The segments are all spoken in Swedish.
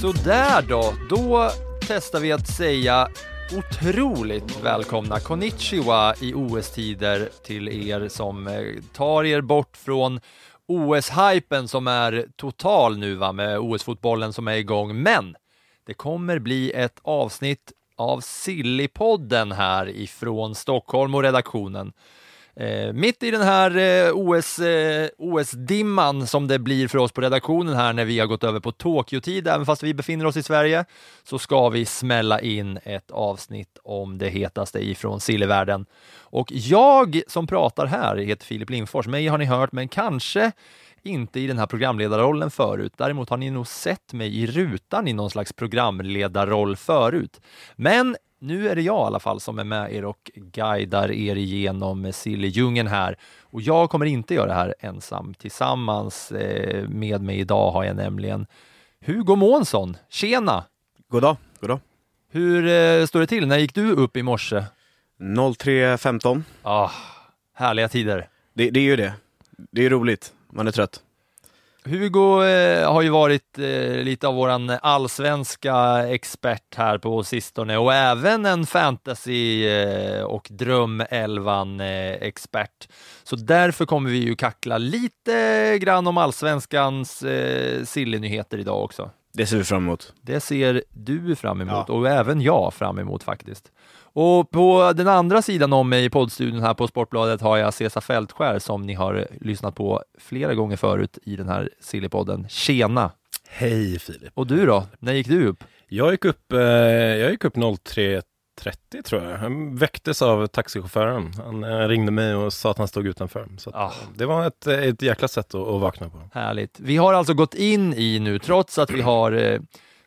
Sådär då, då testar vi att säga otroligt välkomna konnichiwa i OS-tider till er som eh, tar er bort från OS-hypen som är total nu va, med OS-fotbollen som är igång. Men det kommer bli ett avsnitt av Sillypodden här ifrån Stockholm och redaktionen. Eh, mitt i den här eh, OS, eh, OS-dimman som det blir för oss på redaktionen här när vi har gått över på Tokyo-tid, även fast vi befinner oss i Sverige, så ska vi smälla in ett avsnitt om det hetaste ifrån sillevärlden. Och jag som pratar här heter Filip Lindfors. Mig har ni hört, men kanske inte i den här programledarrollen förut. Däremot har ni nog sett mig i rutan i någon slags programledarroll förut. Men nu är det jag i alla fall som är med er och guidar er igenom silledjungeln här. Och jag kommer inte göra det här ensam. Tillsammans eh, med mig idag har jag nämligen Hugo Månsson. Tjena! God dag, god dag. Hur eh, står det till? När gick du upp i morse? 03.15. Ah, härliga tider. Det, det är ju det. Det är roligt. Man är trött. Hugo eh, har ju varit eh, lite av våran allsvenska expert här på sistone och även en fantasy eh, och drömelvan eh, expert. Så därför kommer vi ju kackla lite grann om allsvenskans eh, sillynyheter idag också. Det ser vi fram emot. Det ser du fram emot Ja. och även jag fram emot faktiskt. Och på den andra sidan om mig i poddstudion här på Sportbladet har jag Cesar Fältskär som ni har lyssnat på flera gånger förut i den här Sillypodden. Tjena! Hej Filip. Och du då? När gick du upp? Jag gick upp, eh, jag gick upp 03.30 tror jag. Han väcktes av taxichauffören. Han eh, ringde mig och sa att han stod utanför. Så Ah. Det var ett, eh, ett jäkla sätt att, att vakna på. Härligt. Vi har alltså gått in i nu, trots att vi har eh,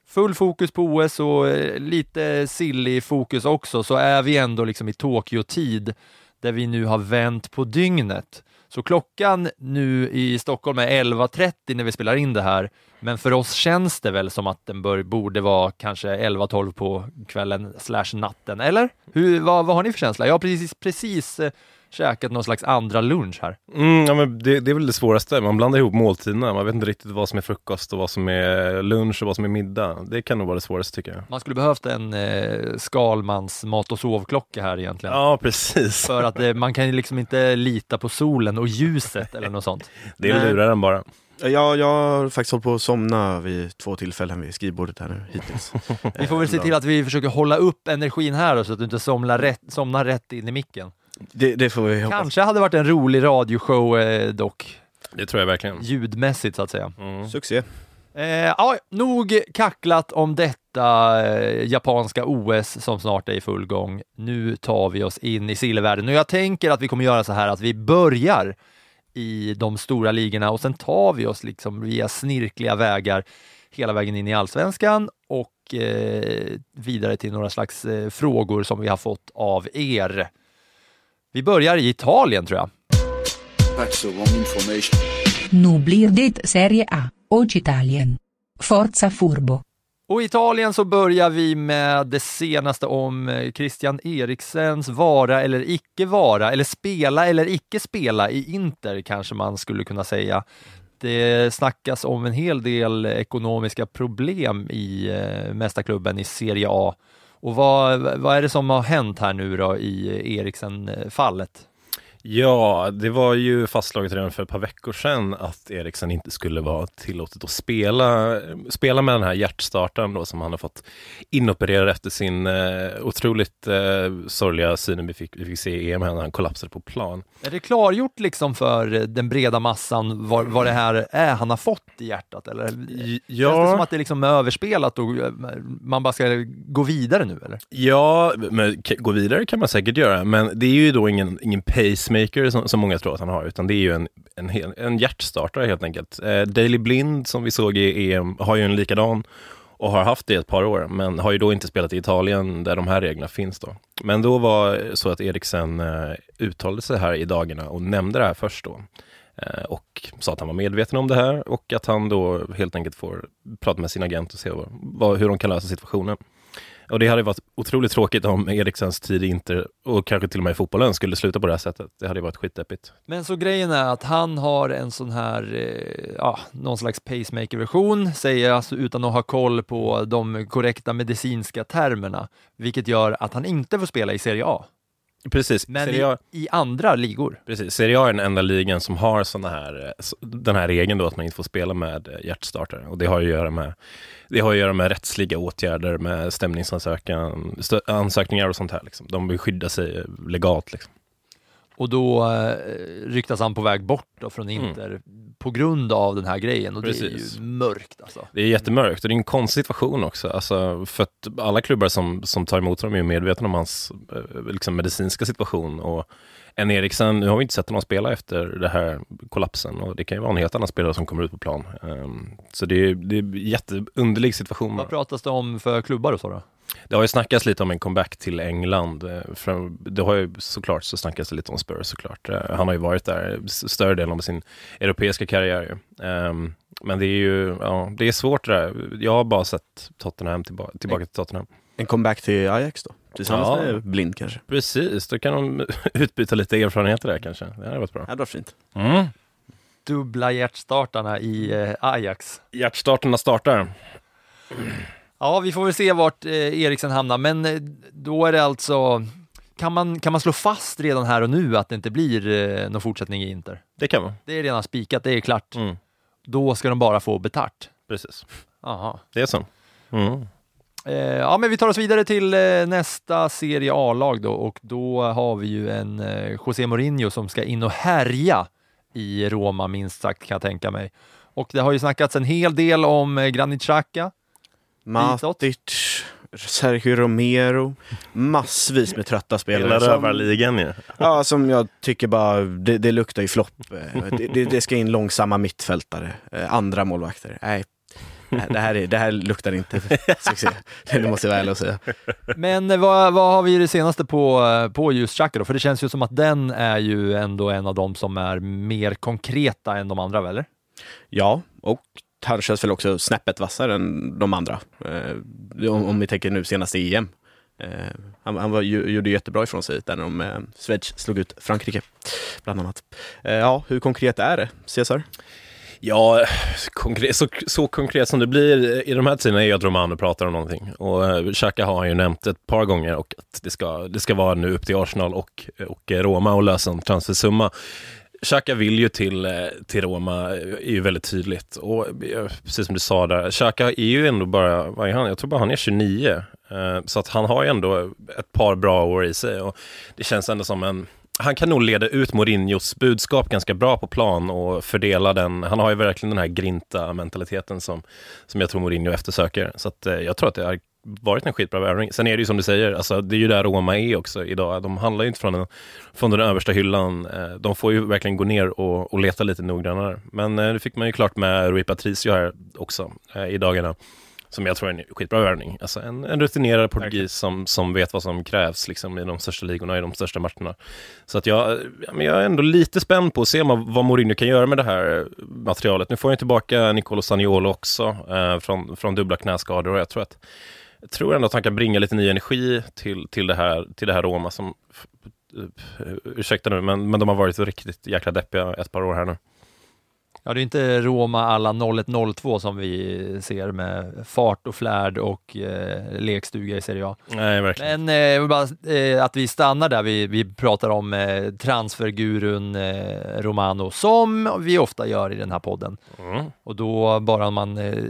full fokus på OS och lite silly fokus också, så är vi ändå liksom i Tokyo-tid där vi nu har vänt på dygnet. Så klockan nu i Stockholm är 11.30 när vi spelar in det här, men för oss känns det väl som att den bör, borde vara kanske 11-12 på kvällen slash natten, eller? Hur, vad, vad har ni för känsla? Jag har precis, precis eh, käkat någon slags andra lunch här. Mm, ja, men det, det är väl det svåraste. Man blandar ihop måltiderna. Man vet inte riktigt vad som är frukost och vad som är lunch och vad som är middag. Det kan nog vara det svåraste tycker jag. Man skulle behövt en eh, Skalmans mat och sovklocka här egentligen. Ja, precis. För att eh, man kan ju liksom inte lita på solen och ljuset eller något sånt. Det Nej. lurar den bara. Jag, jag har faktiskt hållit på att somna vid två tillfällen vid skrivbordet här nu hittills. Vi får väl se till att vi försöker hålla upp energin här då, så att du inte somnar rätt, somnar rätt in i micken. Det, det får vi hoppas. Kanske hade varit en rolig radioshow eh, dock, Det tror jag verkligen. ljudmässigt så att säga. Mm. Succé. Eh, ja, nog kacklat om detta eh, japanska OS som snart är i full gång. Nu tar vi oss in i sillvärlden och jag tänker att vi kommer göra så här att vi börjar i de stora ligorna och sen tar vi oss liksom via snirkliga vägar hela vägen in i allsvenskan och eh, vidare till några slags eh, frågor som vi har fått av er. Vi börjar i Italien tror jag. That's the wrong information. Nu blir det Serie A, och Italien. Forza Furbo. Och i Italien så börjar vi med det senaste om eh, Christian Eriksens vara eller icke vara, eller spela eller icke spela i Inter kanske man skulle kunna säga. Det snackas om en hel del ekonomiska problem i eh, mästarklubben i Serie A. Och vad, vad är det som har hänt här nu då i Eriksen-fallet? Ja, det var ju fastslaget redan för ett par veckor sedan att Eriksen inte skulle vara tillåtet att spela, spela med den här hjärtstartaren då som han har fått inopererad efter sin eh, otroligt eh, sorgliga syn vi fick, vi fick se i EM när han kollapsade på plan. Är det klargjort liksom för den breda massan vad, vad det här är han har fått i hjärtat? Eller? Känns det som att det liksom är överspelat och eh, man bara ska gå vidare nu eller? Ja, men gå vidare kan man säkert göra, men det är ju då ingen, ingen pacemaker som, som många tror att han har, utan det är ju en, en, hel- en hjärtstartare helt enkelt. Eh, Daily Blind som vi såg i EM har ju en likadan och har haft det i ett par år, men har ju då inte spelat i Italien där de här reglerna finns då. Men då var det så att Eriksen eh, uttalade sig här i dagarna och nämnde det här först då. Eh, och sa att han var medveten om det här och att han då helt enkelt får prata med sin agent och se vad, vad, hur de kan lösa situationen. Och det hade varit otroligt tråkigt om Eriksens tid i Inter och kanske till och med i fotbollen skulle sluta på det här sättet. Det hade varit skitdeppigt. Men så grejen är att han har en sån här, eh, ja, någon slags pacemaker-version, säger alltså utan att ha koll på de korrekta medicinska termerna, vilket gör att han inte får spela i Serie A. Precis. Men Serie A, i, andra ligor. precis. Serie A är den enda ligan som har såna här, eh, den här regeln då att man inte får spela med eh, hjärtstartare. Och det har att göra med, det har att göra med rättsliga åtgärder, med stämningsansökan, ansökningar och sånt här. Liksom. De vill skydda sig eh, legalt. Liksom. Och då eh, ryktas han på väg bort då från Inter på grund av den här grejen och det är Mm. Precis. ju mörkt alltså. Det är jättemörkt och det är en konstig situation också. Alltså, för att alla klubbar som, som tar emot honom är ju medvetna om hans eh, liksom medicinska situation. Och en Eriksen, nu har vi inte sett honom spela efter det här kollapsen och det kan ju vara en helt annan spelare som kommer ut på plan. Ehm, så det är, det är en jätteunderlig situation. Vad pratas det om för klubbar och så då? Det har ju snackats lite om en comeback till England. eh, det har ju såklart så snackats det lite om Spurs såklart. Eh, Han har ju varit där större delen av sin europeiska karriär. ju. Ehm, Men det är ju, ja, det är svårt det där. Jag har bara sett Tottenham tillbaka, tillbaka till Tottenham. En comeback till Ajax då? Tillsammans Ja. med Blind kanske? Precis, då kan de utbyta lite erfarenheter där kanske. Det hade varit bra. Det var fint. Mm. Dubbla hjärtstartarna i eh, Ajax. Hjärtstarterna startar. Ja, vi får väl se vart eh, Eriksen hamnar, men eh, då är det alltså kan man, kan man slå fast redan här och nu att det inte blir eh, någon fortsättning i Inter? Det kan man. Det är redan spikat, det är klart. Mm. Då ska de bara få betart. Precis. Aha. Det är så. Mm. Eh, ja, men vi tar oss vidare till eh, nästa Serie A-lag då och då har vi ju en eh, José Mourinho som ska in och härja i Roma minst sagt kan jag tänka mig. Och det har ju snackats en hel del om eh, Granit Xhaka. Matic, Sergio Romero, massvis med trötta spelare. Hela som- rövarligan ju. Ja, som jag tycker bara, det, det luktar ju flopp. Det, det, det ska in långsamma mittfältare, eh, andra målvakter. Nej, det här, är, det här luktar inte succé. Det måste jag vara ärlig och säga. Men vad, vad har vi det senaste på, på just Xhaka då? För det känns ju som att den är ju ändå en av de som är mer konkreta än de andra, eller? Ja, och han känns väl också snäppet vassare än de andra. Eh, om, om vi tänker nu senaste EM. Eh, han han var, ju, gjorde jättebra ifrån sig där när de, eh, Schweiz slog ut Frankrike, bland annat. Eh, ja, hur konkret är det, Cesar? Ja, konkret, så, så konkret som det blir i de här tiderna är ju att Romano pratar om någonting. Och eh, Xhaka har han ju nämnt ett par gånger och att det ska, det ska vara nu upp till Arsenal och, och Roma och lösa en transfersumma. Xhaka vill ju till, eh, till Roma, eh, är ju väldigt tydligt. Och eh, precis som du sa där, Xhaka är ju ändå bara, vad är han? Jag tror bara han är 29. Så att han har ju ändå ett par bra år i sig. Och det känns ändå som en, han kan nog leda ut Mourinhos budskap ganska bra på plan och fördela den. Han har ju verkligen den här grinta mentaliteten som, som jag tror Mourinho eftersöker. Så att, jag tror att det är varit en skitbra värvning. Sen är det ju som du säger, alltså, det är ju där Roma är också idag. De handlar ju inte från den, från den översta hyllan. Eh, De får ju verkligen gå ner och, och leta lite noggrannare. Men eh, det fick man ju klart med Rui Patricio här också eh, i dagarna. Som jag tror är en skitbra värvning. Alltså en, en rutinerad portugis som, som vet vad som krävs liksom, i de största ligorna, i de största matcherna. Så att jag, jag är ändå lite spänd på att se vad, vad Mourinho kan göra med det här materialet. Nu får jag tillbaka Nicolo Saniolo också eh, från, från dubbla knäskador och jag tror att jag tror ändå att han kan bringa lite ny energi till, till, det, här, till det här Roma som, ursäkta nu, men, men de har varit riktigt jäkla deppiga ett par år här nu. Ja, det är inte Roma alla 0102 som vi ser med fart och flärd och eh, lekstuga i Serie A. Nej, verkligen. Men eh, bara, eh, att vi stannar där, vi, vi pratar om eh, transfergurun eh, Romano, som vi ofta gör i den här podden. Mm. Och då bara man eh,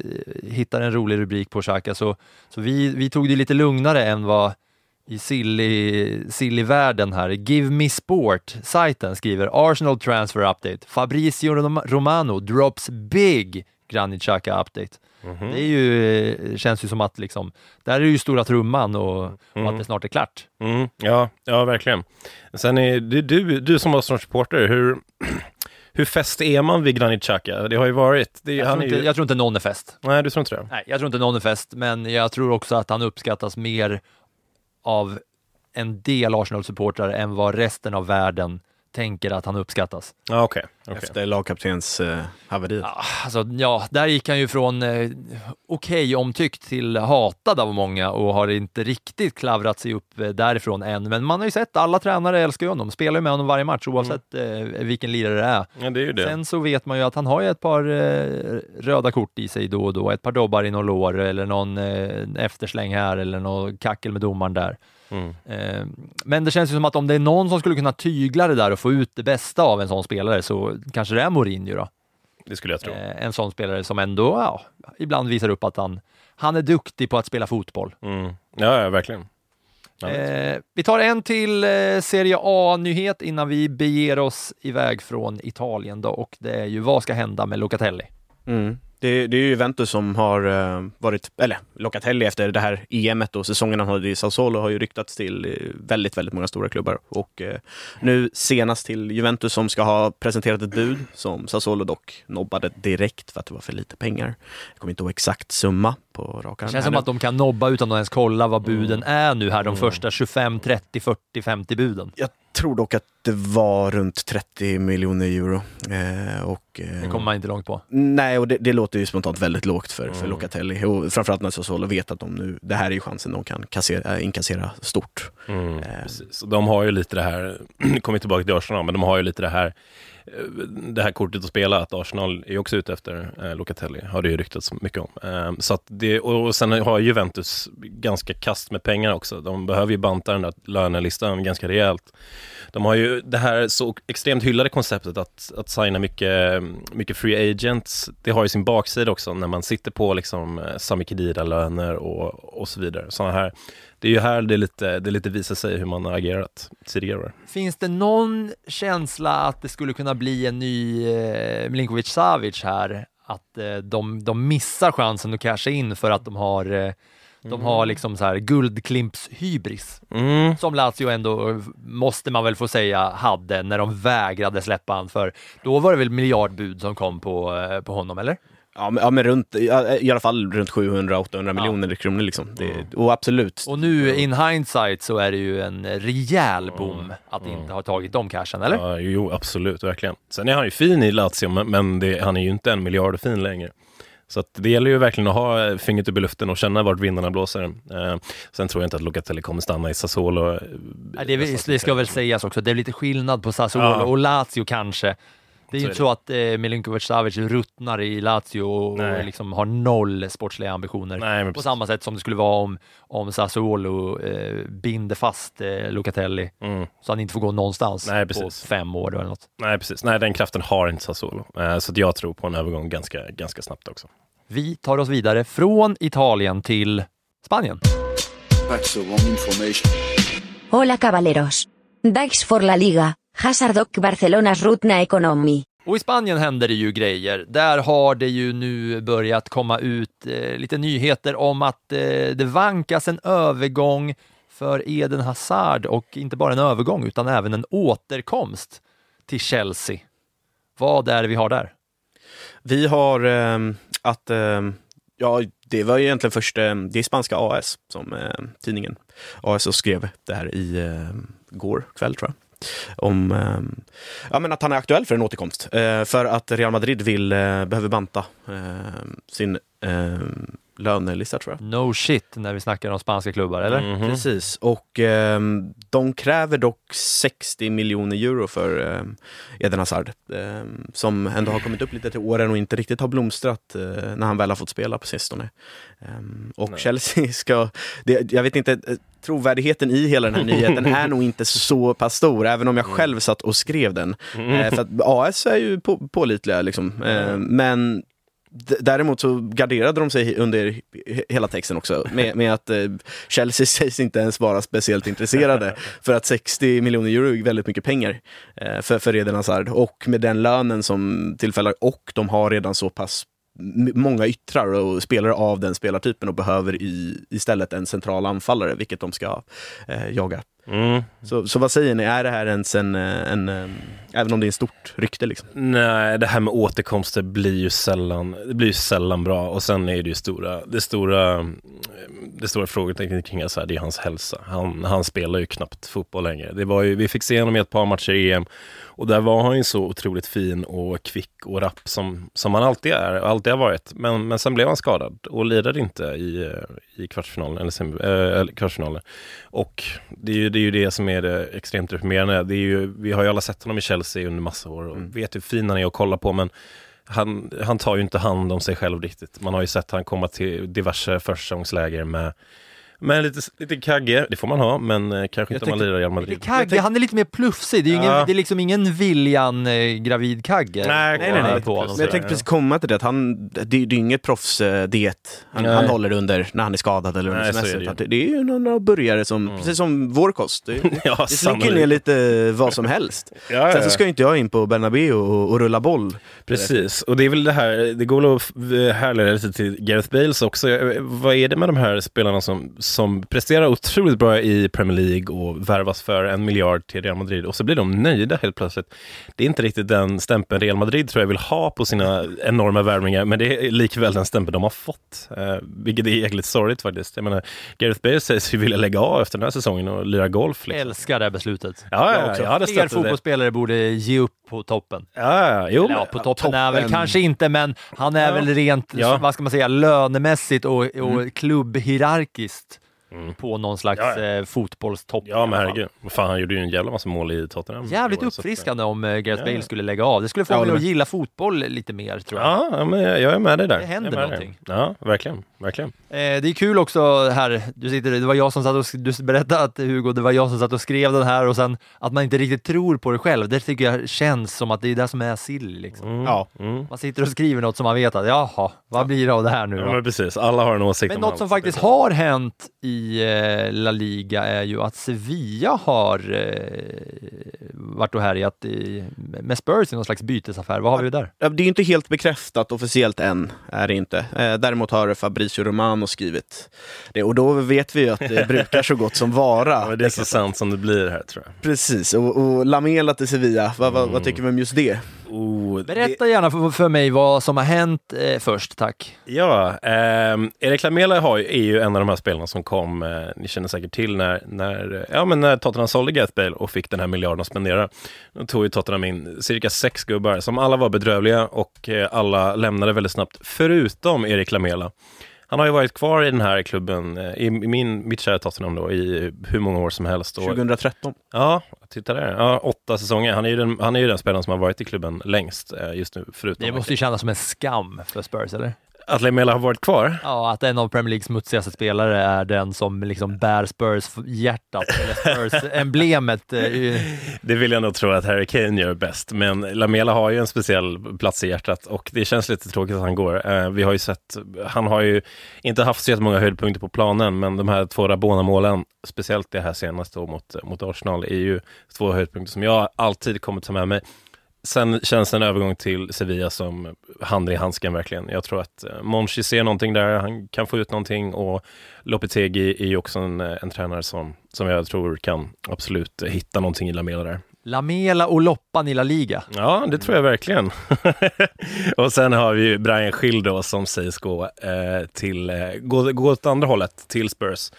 hittar en rolig rubrik på Xhaka, så, så vi, vi tog det lite lugnare än vad i silly, silly-världen här. Give Me Sport-sajten skriver Arsenal Transfer Update. Fabricio Rom- Romano drops big Granit Xhaka Update. Mhm. Det är ju, eh, känns ju som att liksom, där är det ju stora trumman och, och att det snart är klart. Mm, ja, ja, verkligen. Sen är det du, du som var som supporter, hur, hur fäst är man vid Granit Xhaka? Det har ju varit... Det, Jag han tror, är inte, ju, jag tror inte någon är fest. Nej, du tror inte det? Nej, jag tror inte någon är fest, men jag tror också att han uppskattas mer av en del Arsenal-supportrar än vad resten av världen tänker att han uppskattas. Ja, okej. okej. Efter lagkaptens eh, haveriet. Ah, Alltså, ja, där gick han ju från eh, okej omtyckt till hatad av många och har inte riktigt klavrat sig upp eh, därifrån än. Men man har ju sett, alla tränare älskar ju honom, spelar ju med honom varje match oavsett eh, vilken lirare det är. Ja, det är ju det. Sen så vet man ju att han har ju ett par eh, röda kort i sig då och då, ett par dobbar i någon lår eller någon eh, eftersläng här eller någon kackel med domaren där. Mm. Eh, men det känns ju som att om det är någon som skulle kunna tygla det där och få ut det bästa av en sån spelare så kanske det är Mourinho då. Det skulle jag tro. Eh, en sån spelare som ändå ja, ibland visar upp att han, han är duktig på att spela fotboll. Mm. Ja, ja, verkligen. Eh, vi tar en till eh, Serie A-nyhet innan vi beger oss iväg från Italien då och det är ju vad ska hända med Locatelli? Mm. Det, det är ju Juventus som har eh, varit, eller Locatelli efter det här EMet och säsongen han hade i Sassuolo har ju ryktats till eh, väldigt, väldigt många stora klubbar. Och eh, nu senast till Juventus som ska ha presenterat ett bud som Sassuolo dock nobbade direkt för att det var för lite pengar. Jag kommer inte ihåg exakt summa på rak Det arm känns här som nu. att de kan nobba utan att ens kolla vad buden är nu här, de första 25, 30, 40, 50 buden. Jag tror dock att det var runt 30 miljoner euro. Eh, och, eh, Det kommer man inte långt på. Nej, och det, det låter ju spontant väldigt lågt för, för Mm. Locatelli. Och framförallt när Sassuolo vet att de nu, det här är ju chansen de kan kassera, äh, inkassera stort. Mm, Eh. De har ju lite det här, nu kommer tillbaka till Arsenal, men de har ju lite det här eh, Eh, det här kortet att spela, att Arsenal är också ute efter eh, Locatelli, har det ju ryktats mycket om. Eh, så att det, och, sen har Juventus ganska kast med pengar också. De behöver ju banta den där lönelistan ganska rejält. De har ju det här så extremt hyllade konceptet att, att signa mycket, mycket free agents. Det har ju sin baksida också när man sitter på liksom eh, Sami Khedira-löner och, och så vidare. Såna här, det är ju här det lite, det lite visar sig hur man har agerat tidigare. Finns det någon känsla att det skulle kunna bli en ny eh, Milinkovic Savic här? Att eh, de, de missar chansen att casha in för att de har, eh, de har liksom så här guldklimps-hybris. Mm. Som Lazio ändå, måste man väl få säga, hade när de vägrade släppa han för då var det väl miljardbud som kom på, eh, på honom, eller? Ja, men, ja, men runt, ja, i alla fall runt 700-800 miljoner kronor liksom. Det, Och absolut. Och nu in hindsight så är det ju en rejäl bom att inte ha tagit de cashen, eller? Ja, jo, absolut, verkligen. Sen är han ju fin i Lazio, men, men det, han är ju inte en miljard fin längre. Så att det gäller ju verkligen att ha fingret upp i luften och känna vart vindarna blåser. Eh, sen tror jag inte att Locatelli kommer stanna i Sassuolo. eh, Ja, det, är det ska väl sägas också, det är lite skillnad på Sassuolo Ja. och Lazio kanske. Det är ju inte så att eh, Milinkovic Savic ruttnar i Lazio och, Nej. liksom har noll sportsliga ambitioner. Nej, på precis. samma sätt som det skulle vara om, om Sassuolo eh, binder fast eh, Locatelli Mm. så han inte får gå någonstans Nej, på fem år eller något. Nej, precis. Nej, den kraften har inte Sassuolo. Eh, så att jag tror på en övergång ganska, ganska snabbt också. Vi tar oss vidare från Italien till Spanien. That's the wrong information. Hola caballeros. Dags for la liga, Hazard och Barcelonas Rutna Economy. Och i Spanien händer det ju grejer. Där har det ju nu börjat komma ut eh, lite nyheter om att eh, det vankas en övergång för Eden Hazard och inte bara en övergång utan även en återkomst till Chelsea. Vad är det vi har där? Vi har ehm, att, ehm, ja, det var ju egentligen först, ehm, det är spanska AS som ehm, tidningen AS och skrev det här i går kväll tror jag. Om ehm, ja, men att han är aktuell för en återkomst. Eh, för att Real Madrid vill, eh, behöver banta ehm, sin ehm, lönelista tror jag. No shit när vi snackar om spanska klubbar, eller? Mhm. Precis, och ehm, de kräver dock 60 miljoner euro för ehm, Eden Hazard. ehm, som ändå har kommit upp lite till åren och inte riktigt har blomstrat eh, när han väl har fått spela på sistone. Ehm, och Nej. Chelsea ska, det, jag vet inte, eh, trovärdigheten i hela den här nyheten är nog inte så pass stor, även om jag själv satt och skrev den. Eh, för att AS är ju på, pålitliga liksom. Eh, men Däremot så garderade de sig under he- hela texten också med, med att eh, Chelsea sägs inte ens vara speciellt intresserade för att 60 miljoner euro är väldigt mycket pengar eh, för, för Eden Hazard och med den lönen som tillfällar och de har redan så pass många yttrar och spelare av den spelartypen och behöver i, istället en central anfallare, vilket de ska eh, jaga. Mm. Så, så vad säger ni, är det här ens en, eh, en, en även om det är en stort rykte liksom? Nej, det här med återkomster blir ju sällan, det blir ju sällan bra. Och sen är det ju stora, det stora, det stora frågetecknet kring det, så här, det är hans hälsa. Han, han spelar ju knappt fotboll längre. Det var ju, vi fick se honom i ett par matcher i EM och där var han ju så otroligt fin och kvick och rapp som, som han alltid är och alltid har varit. Men, men sen blev han skadad och lirade inte i, i kvartsfinalen, eller, sem, äh, eller kvartsfinalen. Och det är, ju, det är ju det som är det extremt deprimerande. Det är ju, vi har ju alla sett honom i Chelsea Chelsea under massa år och Mm. vet hur fin han är att kolla på men han, han tar ju inte hand om sig själv riktigt. Man har ju sett han komma till diverse försäsongsläger med, med lite, lite kagge, det får man ha, men eh, kanske inte om man lirar i Real Madrid. Kagge, han är lite mer plufsig. Det är, ju ingen, Ja. det är liksom ingen William eh, gravid Kagge. Nej, nej, nej, nej. På honom. Men jag tänkte precis komma till det, att han, det, det är ju inget proffsdiet han, Nej. han håller under när han är skadad eller under Nej, så är semester. det ju. utan Det, det är ju några burgare som, Mm. precis som vår kost, det, Ja, det slinker ner lite vad som helst. Ja, ja, Sen så ja. ska ju inte jag in på Bernabéu och, och rulla boll. Precis, och det är väl det här, det går väl att f- härleda lite till Gareth Bales också. Eh, Vad är det med de här spelarna som, som presterar otroligt bra i Premier League och värvas för en miljard till Real Madrid och så blir de nöjda helt plötsligt. Det är inte riktigt den stämpeln Real Madrid tror jag vill ha på sina enorma värvningar, men det är likväl den stämpeln de har fått. Eh, vilket är jäkligt sorgligt faktiskt. Jag menar, Gareth Bale sägs ju vilja lägga av efter den här säsongen och lira golf. Liksom. Älskar det här beslutet. Ja, Jag ja, jag hade Fler stöttat det. fotbollsspelare borde ge upp på toppen. Ja, jo, Eller, ja, på toppen, är väl toppen. kanske inte, men han är Ja. väl rent, Ja. vad ska man säga, lönemässigt och, och klubbhierarkiskt Mm. på någon slags Ja, ja. eh, fotbollstopp. Ja, men herregud. Fan, han gjorde ju en jävla massa mål i Tottenham. Jävligt uppfriskande om eh, Gareth Ja. Bale skulle lägga av. Det skulle få mig att gilla fotboll lite mer tror jag. Ja, men jag jag är med dig där. Det händer någonting. Ja, verkligen. Verkligen. Eh, det är kul också här, du, sitter, det var jag som satt och, du berättade att Hugo, det var jag som satt och skrev den här och sen att man inte riktigt tror på det själv. Det tycker jag känns som att det är det som är sill. Liksom. Mm. Ja. Mm. Man sitter och skriver något som man vet att jaha, vad blir det av det här nu Ja, då? men precis. Alla har en åsikt Men om något som faktiskt har hänt i eh, La Liga är ju att Sevilla har eh, varit och härjat i, med Spurs i någon slags bytesaffär. Vad har vi där? Ja, Det är inte helt bekräftat officiellt än, är det inte. Eh, däremot har Fabrizio Romano skrivit det och då vet vi ju att det brukar så gott som vara. Ja, det är så sant som det blir här tror jag. Precis, och, och Lamela till Sevilla, vad, vad, vad tycker vi om just det? Oh, Berätta gärna för, för mig vad som har hänt eh, först, tack. Ja, ehm, Erik Lamela har ju, är ju en av de här spelarna som kom, eh, ni känner säkert till när, när, ja, men när Tottenham sålde Gareth Bale och fick den här miljarden att spendera. Då tog ju Tottenham in cirka sex gubbar som alla var bedrövliga och eh, alla lämnade väldigt snabbt, förutom Erik Lamela. Han har ju varit kvar i den här klubben, eh, i, i min, mitt kära Tottenham då, i hur många år som helst. Och, 2013. Ja, titta där. Ja, åtta säsonger. Han är, ju den, han är ju den spelaren som har varit i klubben längst eh, just nu, förutom Det måste ju kännas som en skam för Spurs, eller? Att Lamela har varit kvar. Ja, att en av Premier Leagues smutsigaste spelare är den som liksom bär Spurs-hjärtat, eller Spurs-emblemet. eh, Det vill jag nog tro att Harry Kane gör bäst, men Lamela har ju en speciell plats i hjärtat och det känns lite tråkigt att han går. Eh, vi har ju sett, han har ju inte haft så många höjdpunkter på planen, men de här två Rabona-målen, speciellt det här senaste mot, mot Arsenal, är ju två höjdpunkter som jag alltid kommer ta med mig. Sen känns en övergång till Sevilla som handen i handsken verkligen. Jag tror att eh, Monchi ser någonting där, han kan få ut någonting och Lopetegi är ju också en, eh, en tränare som, som jag tror kan absolut hitta någonting i Lamela där. Lamela och Loppan i La Liga. Ja, det tror jag verkligen. och sen har vi ju Brian Schill då som sägs gå eh, till, eh, gå, gå åt andra hållet, till Spurs.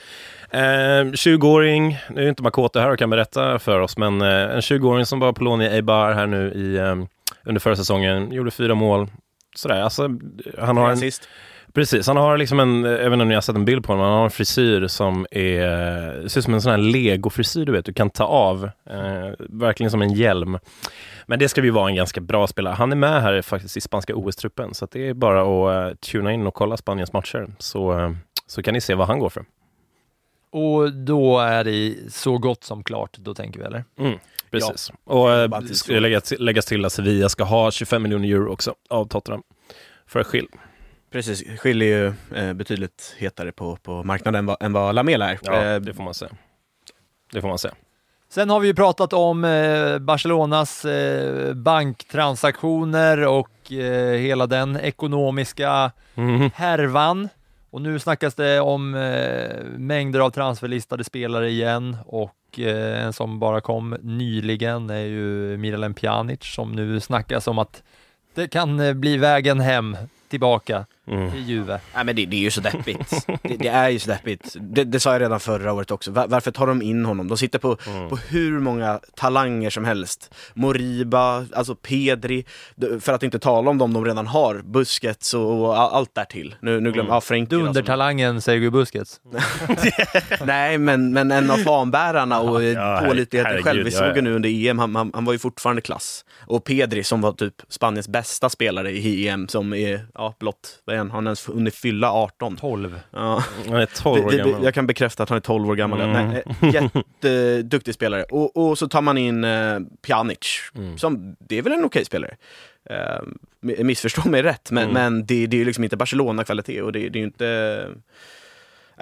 Eh, 20-åring, nu är inte Makoto här och kan berätta för oss, men eh, en 20-åring som var på lån i Eibar här nu i, eh, under förra säsongen, gjorde fyra mål. Sådär, alltså, han har en. Precis, han har liksom en, jag vet inte om ni har sett en bild på honom, han har en frisyr som är, ser ut som en sån här legofrisyr du vet, du kan ta av. Eh, verkligen som en hjälm. Men det ska vi vara en ganska bra spelare. Han är med här faktiskt i spanska OS-truppen, så det är bara att uh, tuna in och kolla Spaniens matcher, så, eh, så kan ni se vad han går för. Och då är det så gott som klart, då tänker vi eller? Mm, precis. Och eh, bara till det ska läggas, till- läggas till att Sevilla ska ha 25 miljoner euro också av Tottenham för skill. Precis, Schill är ju eh, betydligt hetare på, på marknaden än vad, än vad Lamela är. Ja, Eh, det får man säga. Det får man säga. Sen har vi ju pratat om eh, Barcelonas eh, banktransaktioner och eh, hela den ekonomiska Mhm. härvan. Och nu snackas det om eh, mängder av transferlistade spelare igen. Och eh, en som bara kom nyligen är ju Miralem Pjanic som nu snackas om att det kan eh, bli vägen hem tillbaka. Mm. till Juve. Nej men det, det är ju så deppigt. det, det är ju så deppigt. Det, det sa jag redan förra året också. Var, varför tar de in honom? De sitter på, på hur många talanger som helst. Moriba, alltså Pedri, för att inte tala om dem de redan har. Busquets och, och all- allt därtill. Nu, nu glömmer jag, ja, Frenkie som- Dundertalangen Sergio Busquets. Nej, men, men en av fanbärarna och Ja, pålitligheten herregud, själv. Vi såg ju nu under EM, han, han, han var ju fortfarande klass. Och Pedri som var typ Spaniens bästa spelare i EM som är, ja, blott, vad är han? Han har ens hunnit fylla 18. 12. Ja. Han är 12 år gammal. jag kan bekräfta att han är 12 år gammal. Mm. Nej, eh, jätteduktig spelare. Och, och så tar man in eh, Pjanic, Mm. som, det är väl en okej spelare. Eh, missförstå mig rätt, men, Mm. men det, det är ju liksom inte Barcelona-kvalitet och det, det är ju inte...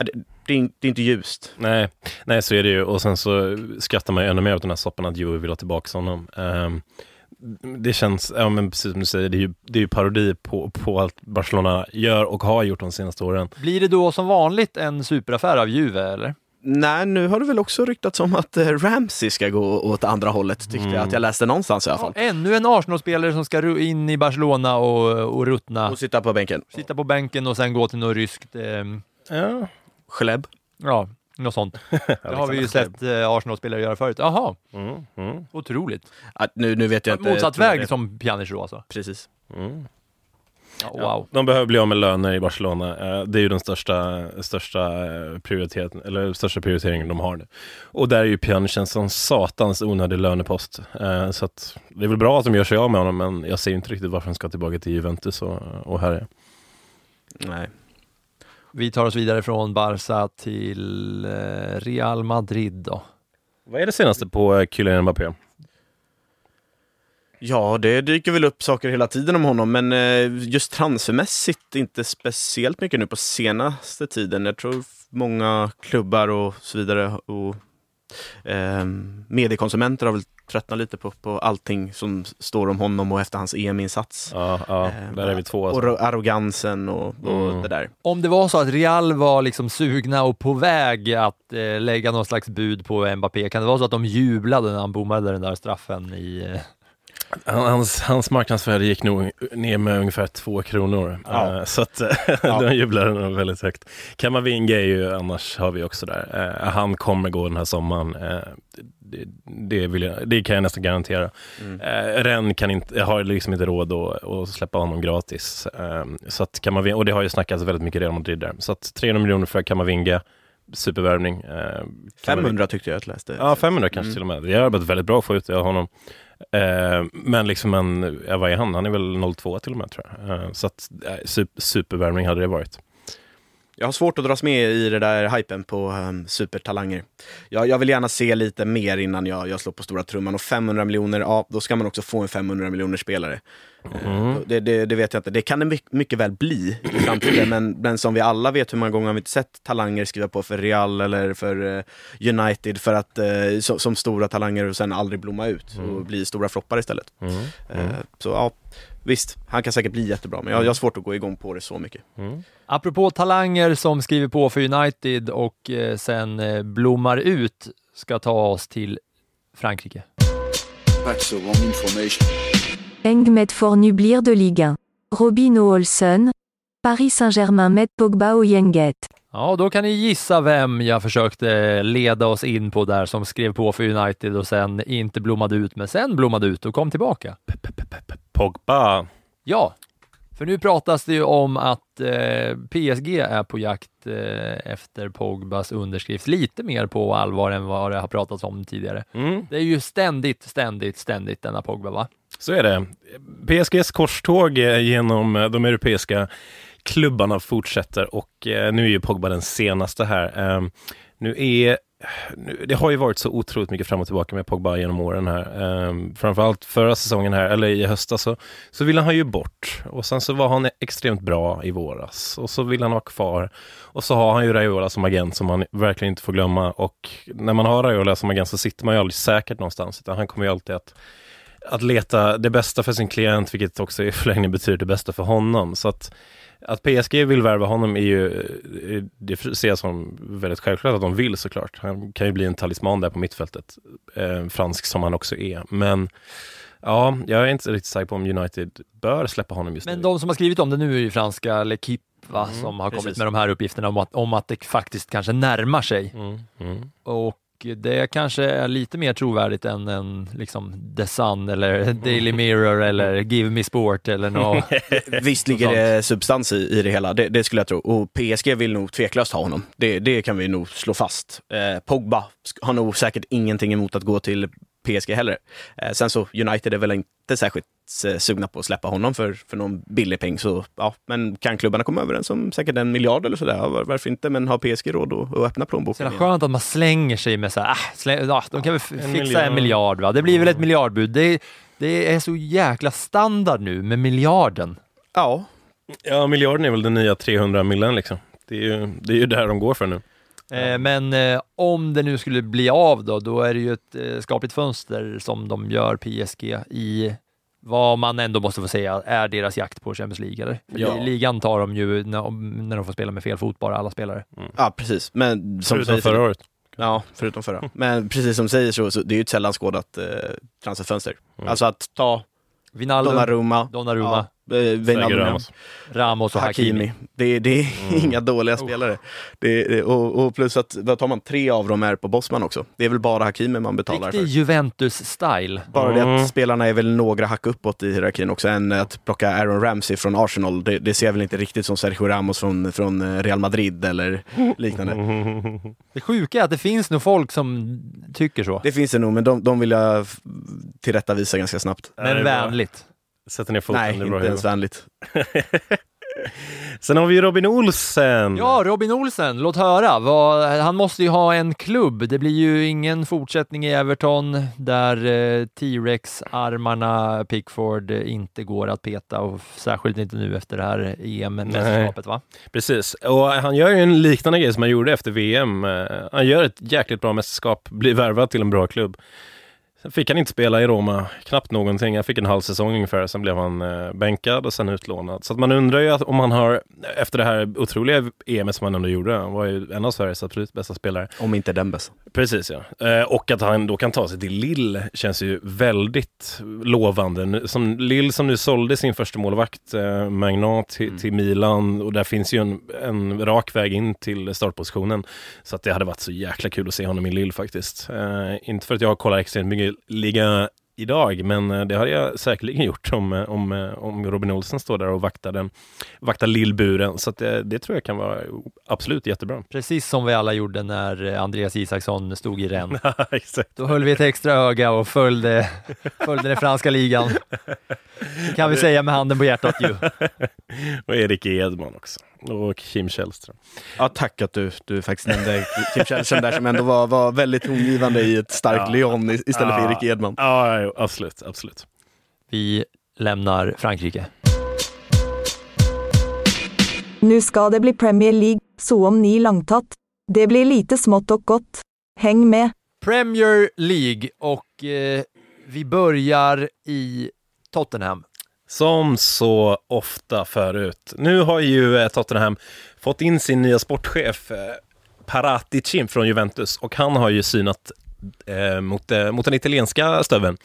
Det, det, är, det är inte ljust. Nej, nej, så är det ju. Och sen så skrattar man ju ännu mer åt den här soppan att Juve vill ha tillbaka honom. Ehm, det känns, ja men precis som du säger, det är ju, det är ju parodi på, på allt Barcelona gör och har gjort de senaste åren. Blir det då som vanligt en superaffär av Juve eller? Nej, nu har det väl också ryktats om att eh, Ramsey ska gå åt andra hållet, tyckte Mm. jag att jag läste någonstans i alla fall. Ännu en Arsenal-spelare som ska in i Barcelona och, och ruttna. Och sitta på bänken. Sitta på bänken och sen gå till något ryskt, ehm, Ja, Schleb. ja, något sånt. Det har vi ju sett eh, Arsenal-spelare göra förut. Jaha, mm, mm, otroligt. Ah, nu, nu vet jag inte. Motsatt väg det. som Pjanic då alltså. Precis. mm. Ja, Ja, wow. de behöver bli av med löner i Barcelona. Eh, Det är ju den största, största, eh, prioriteten, eller största prioriteringen de har nu. Och där är ju Pjanic en sån satans onödig lönepost. Eh, Så att det är väl bra att de gör sig av med honom, men jag ser inte riktigt varför han ska tillbaka till Juventus och, och här är. Nej. Vi tar oss vidare från Barca till eh, Real Madrid då. Vad är det senaste på eh, Kylian Mbappé? Ja, det dyker väl upp saker hela tiden om honom, men eh, just transfermässigt inte speciellt mycket nu på senaste tiden. Jag tror många klubbar och så vidare och eh, mediekonsumenter har väl tröttnat lite på, på allting som står om honom och efter hans EM-insats. Ja, ja Eh, där är vi två. Och Alltså. ro- arrogansen och, och Mm. det där. Om det var så att Real var liksom sugna och på väg att eh, lägga någon slags bud på Mbappé, kan det vara så att de jublade när han bommade den där straffen i... Han- Hans, hans marknadsvärde gick nog ner med ungefär två kronor. Ja. Eh, Så att de jublade nog väldigt högt. Kamavinga är ju, annars har vi också där. Eh, Han kommer gå den här sommaren. Eh, Det, det, jag, det kan jag nästan garantera. Mm. Ren kan inte, har liksom inte råd att, att släppa honom gratis. Eh, Så att Kamavinga, och det har ju snackats väldigt mycket Real Madrid där. Så att 300 miljoner för Kamavinga, supervärvning. Eh, 500 tyckte jag att jag läste. Ja, 500 kanske Mm. till och med. Det har arbetat väldigt bra att få ut det av honom. Eh, men liksom en, ja, vad är han? Han är väl 02 till och med tror jag. Eh, så att eh, super, supervärmning hade det varit. Jag har svårt att dras med i det där hypen på um, supertalanger. Jag, jag vill gärna se lite mer innan jag, jag slår på stora trumman. Och 500 miljoner, ja, då ska man också få en 500 miljoner spelare. Eh, det, det, det vet jag inte. Det kan det my- mycket väl bli i framtiden, men, men som vi alla vet hur många gånger har vi inte sett talanger skriva på för Real eller för eh, United för att, eh, so, som stora talanger och sen aldrig blomma ut och bli stora floppar istället. Mm. Eh, så ja, visst, han kan säkert bli jättebra, men jag, jag har svårt att gå igång på det så mycket. Mm. apropå talanger som skriver på för United och eh, sen eh, blommar ut, ska ta oss till Frankrike. That's the wrong information. Eng met fornublir de Ligue 1. Robin Olsen. Paris Saint-Germain met Pogba och Yenget. Ja, då kan ni gissa vem jag försökte leda oss in på där som skrev på för United och sen inte blommade ut, men sen blommade ut och kom tillbaka. Pogba. Ja, för nu pratas det ju om att eh, PSG är på jakt eh, efter Pogbas underskrift lite mer på allvar än vad det har pratats om tidigare. Mm. Det är ju ständigt, ständigt, ständigt denna Pogba, va? Så är det. PSGs korståg eh, genom eh, de europeiska klubbarna fortsätter och eh, nu är ju Pogba den senaste här. Eh, Nu är det har ju varit så otroligt mycket fram och tillbaka med Pogba genom åren här. Ehm, framförallt förra säsongen här, eller i höstas, så, så ville han ju bort. Och sen så var han extremt bra i våras. Och så vill han vara kvar. Och så har han ju Raiola som agent som man verkligen inte får glömma. Och när man har Raiola som agent så sitter man ju aldrig säkert någonstans. Utan han kommer ju alltid att att leta det bästa för sin klient, vilket också i förlängningen betyder det bästa för honom. Så att, att PSG vill värva honom är ju, eh, det ser jag som väldigt självklart att de vill såklart. Han kan ju bli en talisman där på mittfältet, eh, fransk som han också är. Men ja, jag är inte riktigt säker på om United bör släppa honom just Men nu. de som har skrivit om det nu är ju franska L'Equipe va, Mm, som har kommit precis. med de här uppgifterna om att, om att det faktiskt kanske närmar sig. Mm, mm. Och det kanske är lite mer trovärdigt än en liksom The Sun eller Daily Mirror eller Give Me Sport eller något. Visst ligger det substans i, i det hela, det, det skulle jag tro. Och PSG vill nog tveklöst ha honom. Det, det kan vi nog slå fast. Eh, Pogba har nog säkert ingenting emot att gå till PSG heller. Eh, sen så, United är väl inte särskilt eh, sugna på att släppa honom för, för någon billig peng. Så, ja, men kan klubbarna komma överens om säkert en miljard eller sådär, ja, var- varför inte? Men har PSG råd att, att öppna Så plånboken? jävla igen? skönt att man slänger sig med så här, ah, släng, ja, de kan väl f- En fixa miljard. en miljard va? Det blir väl ett miljardbud. Det, det är så jäkla standard nu med miljarden. Ja, Ja, miljarden är väl den nya 300 millen liksom. Det är ju, det är ju där de går för nu. Eh, men eh, om det nu skulle bli av då, då är det ju ett eh, skapligt fönster som de gör PSG i vad man ändå måste få säga är deras jakt på Champions League. Eller? Ja. Ligan tar de ju när, när de får spela med fel fot bara, alla spelare. ja precis. Men som Förutom säger- förra året. Ja, förutom förra. Men precis som du säger så, så det är ju ett sällan skådat eh, transferfönster. Mm. Alltså att ta Wijnaldum, Donnarumma, Donnarumma, ja, Wijnaldum, Ramos. Ramos och Hakimi. Hakimi. Det, det är Mm. inga dåliga Oh. spelare. Det, det, och, och plus att, vad tar man, tre av dem är på Bosman också. Det är väl bara Hakimi man betalar Riktig för. Juventus-style. Bara det Mm. att spelarna är väl några hack uppåt i hierarkin också, än att plocka Aaron Ramsey från Arsenal. Det, det ser jag väl inte riktigt som Sergio Ramos från, från eh, Real Madrid eller liknande. Det sjuka är att det finns nog folk som tycker så, Det finns det nog, men de, de vill jag tillrättavisa ganska snabbt. Det men vänligt. Sätter ner foten. Nej, det är bra inte ens vänligt. Sen har vi Robin Olsen. Ja, Robin Olsen, låt höra. Vad, han måste ju ha en klubb. Det blir ju ingen fortsättning i Everton där eh, T-Rex-armarna Pickford eh, inte går att peta och särskilt inte nu efter det här EM-mästerskapet va? Precis, och han gör ju en liknande grej som han gjorde efter VM. Eh, Han gör ett jäkligt bra mästerskap, blir värvad till en bra klubb. Sen fick han inte spela i Roma, knappt någonting. Han fick en halv säsong ungefär, sen blev han eh, bänkad och sen utlånad. Så att man undrar ju om han har, efter det här otroliga EM som han ändå gjorde, han var ju en av Sveriges absolut bästa spelare. Om inte den bästa. Precis ja. Eh, och att han då kan ta sig till Lille känns ju väldigt lovande. Som Lille som nu sålde sin första målvakt, eh, Magnan, till, till Milan och där finns ju en, en rak väg in till startpositionen. Så att det hade varit så jäkla kul att se honom i Lille faktiskt. Eh, inte för att jag kollar extremt mycket liga idag, men eh, det hade jag säkerligen gjort om, eh, om, eh, om Robin Olsen står där och vaktar, den, vaktar Lillburen. Så det, det tror jag kan vara absolut jättebra. Precis som vi alla gjorde när Andreas Isaksson stod i. Exakt. Då höll vi ett extra öga och följde, följde den franska ligan. Det kan vi säga med handen på hjärtat ju. och Erik Edman också. Och Kim Källström. Ja, tack att du, du faktiskt nämnde Kim Källström där som ändå var, var väldigt tongivande i ett starkt Ja. Lyon istället för Ja. Erik Edman. Ja, ja, absolut, absolut. Vi lämnar Frankrike. Nu ska det bli Premier League, så om ni langtatt. Det blir lite smått och gott. Häng med. Premier League och eh, vi börjar i Tottenham. Som så ofta förut. Nu har ju eh, Tottenham fått in sin nya sportchef eh, Paraticin från Juventus och han har ju synat eh, mot, eh, mot den italienska stöveln.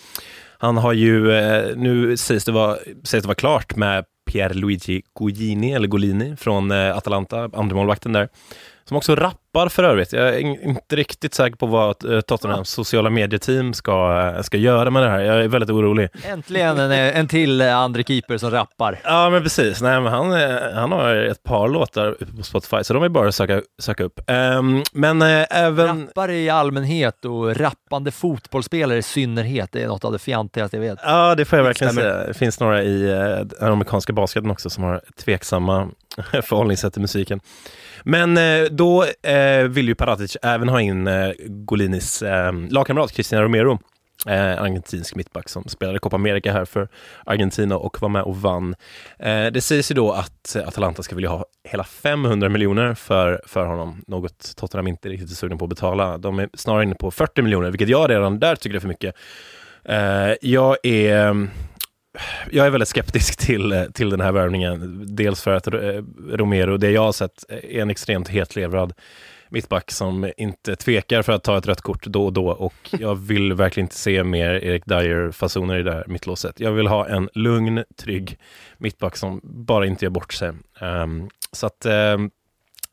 Han har ju, eh, nu sägs det, vara, sägs det vara klart med Pierluigi Golini, eller Golini från eh, Atalanta, andremålvakten där. Som också rappar för övrigt. Jag är in- inte riktigt säker på vad eh, Tottenhams sociala medieteam ska, eh, ska göra med det här. Jag är väldigt orolig. Äntligen en, en till eh, andre keeper som rappar. Ja, men precis. Nej, men han, eh, han har ett par låtar på Spotify, så de är bara att söka, söka upp. Ehm, men eh, även... Rappare i allmänhet och rappande fotbollsspelare i synnerhet, det är något av det fjantigaste jag vet. Ja, det får jag verkligen Stämmer. säga. Det finns några i eh, den amerikanska basketen också som har tveksamma förhållningssätt till musiken. Men eh, då eh, vill ju Paratic även ha in eh, Golinis eh, lagkamrat Cristina Romero. Eh, argentinsk mittback som spelade Copa America här för Argentina och var med och vann. Eh, det sägs ju då att Atalanta ska vilja ha hela 500 miljoner för, för honom, något Tottenham inte riktigt är sugna på att betala. De är snarare inne på 40 miljoner, vilket jag redan där tycker är för mycket. Eh, jag är jag är väldigt skeptisk till, till den här värvningen. Dels för att eh, Romero, det jag har sett, är en extremt hetlevrad mittback som inte tvekar för att ta ett rött kort då och då och jag vill verkligen inte se mer Erik Dyer-fasoner i det här mittlåset. Jag vill ha en lugn, trygg mittback som bara inte gör bort sig. Um, så att um,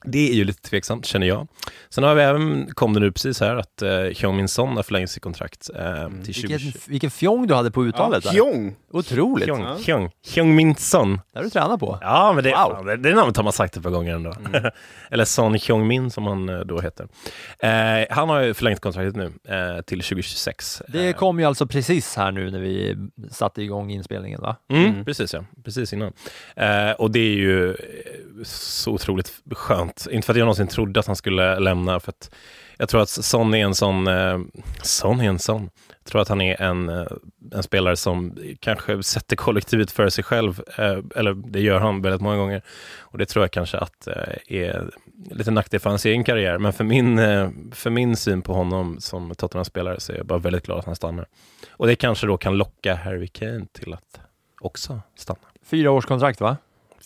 det är ju lite tveksamt, känner jag. Sen har vi även, kom det nu precis här, att Hyung Min Son har förlängt sitt kontrakt uh, till 20... Vilken, vilken fjong du hade på uttalet Ja, där. Hyung. Otroligt. Hyung, Ja. Hyung, Hyung Min Son. Det har du tränat på. Ja, men det, Wow. fan, det, det namnet har man sagt ett par gånger ändå. Eller Son Hyung Min som han eh, då heter. Eh, han har ju förlängt kontraktet nu eh, till 2026. Det kom ju alltså precis här nu när vi satte igång inspelningen va? Mm, Precis ja, precis innan. Eh, och det är ju eh, så otroligt skönt. Inte för att jag någonsin trodde att han skulle lämna, för att jag tror att Son är en sån, eh, Son är en sån. Jag tror att han är en, eh, en spelare som kanske sätter kollektivet för sig själv, eh, eller det gör han väldigt många gånger. Och det tror jag kanske att eh, är lite nackdel för hans egen karriär. Men för min, eh, för min syn på honom som Tottenham-spelare så är jag bara väldigt glad att han stannar. Och det kanske då kan locka Harry Kane till att också stanna. Fyra års kontrakt va?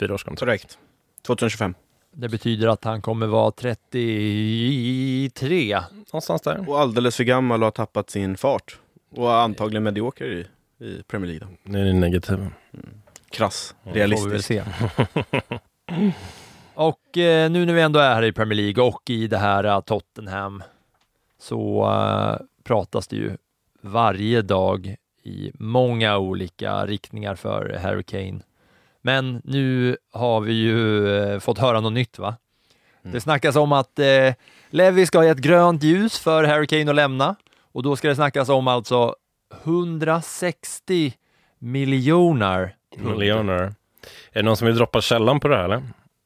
Fyra års kontrakt. Korrekt. 2025. Det betyder att han kommer vara 33. Någonstans där. Och alldeles för gammal och har tappat sin fart. Och antagligen medioker i, i Premier League. Då. Nu är det negativ. Krass. Får vi väl Realistiskt. se. Och eh, nu när vi ändå är här i Premier League och i det här eh, Tottenham så eh, pratas det ju varje dag i många olika riktningar för Harry Kane. Men nu har vi ju eh, fått höra något nytt va? Det snackas om att eh, Levi ska ha gett grönt ljus för Harry Kane att lämna och då ska det snackas om alltså 160 miljoner. Miljoner. Är det någon som vill droppa källan på det här eller?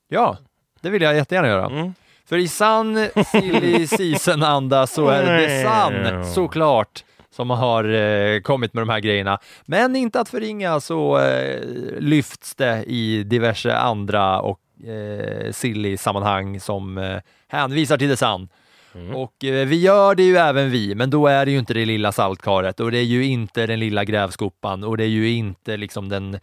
Ja, det vill jag jättegärna göra. Mm. För i sann silly season-anda så är det Sun såklart som har eh, kommit med de här grejerna. Men inte att förringa så eh, lyfts det i diverse andra och eh, silly-sammanhang som eh, hänvisar till The Sun. Och eh, vi gör det ju även vi, men då är det ju inte det lilla saltkaret och det är ju inte den lilla grävskopan och det är ju inte liksom den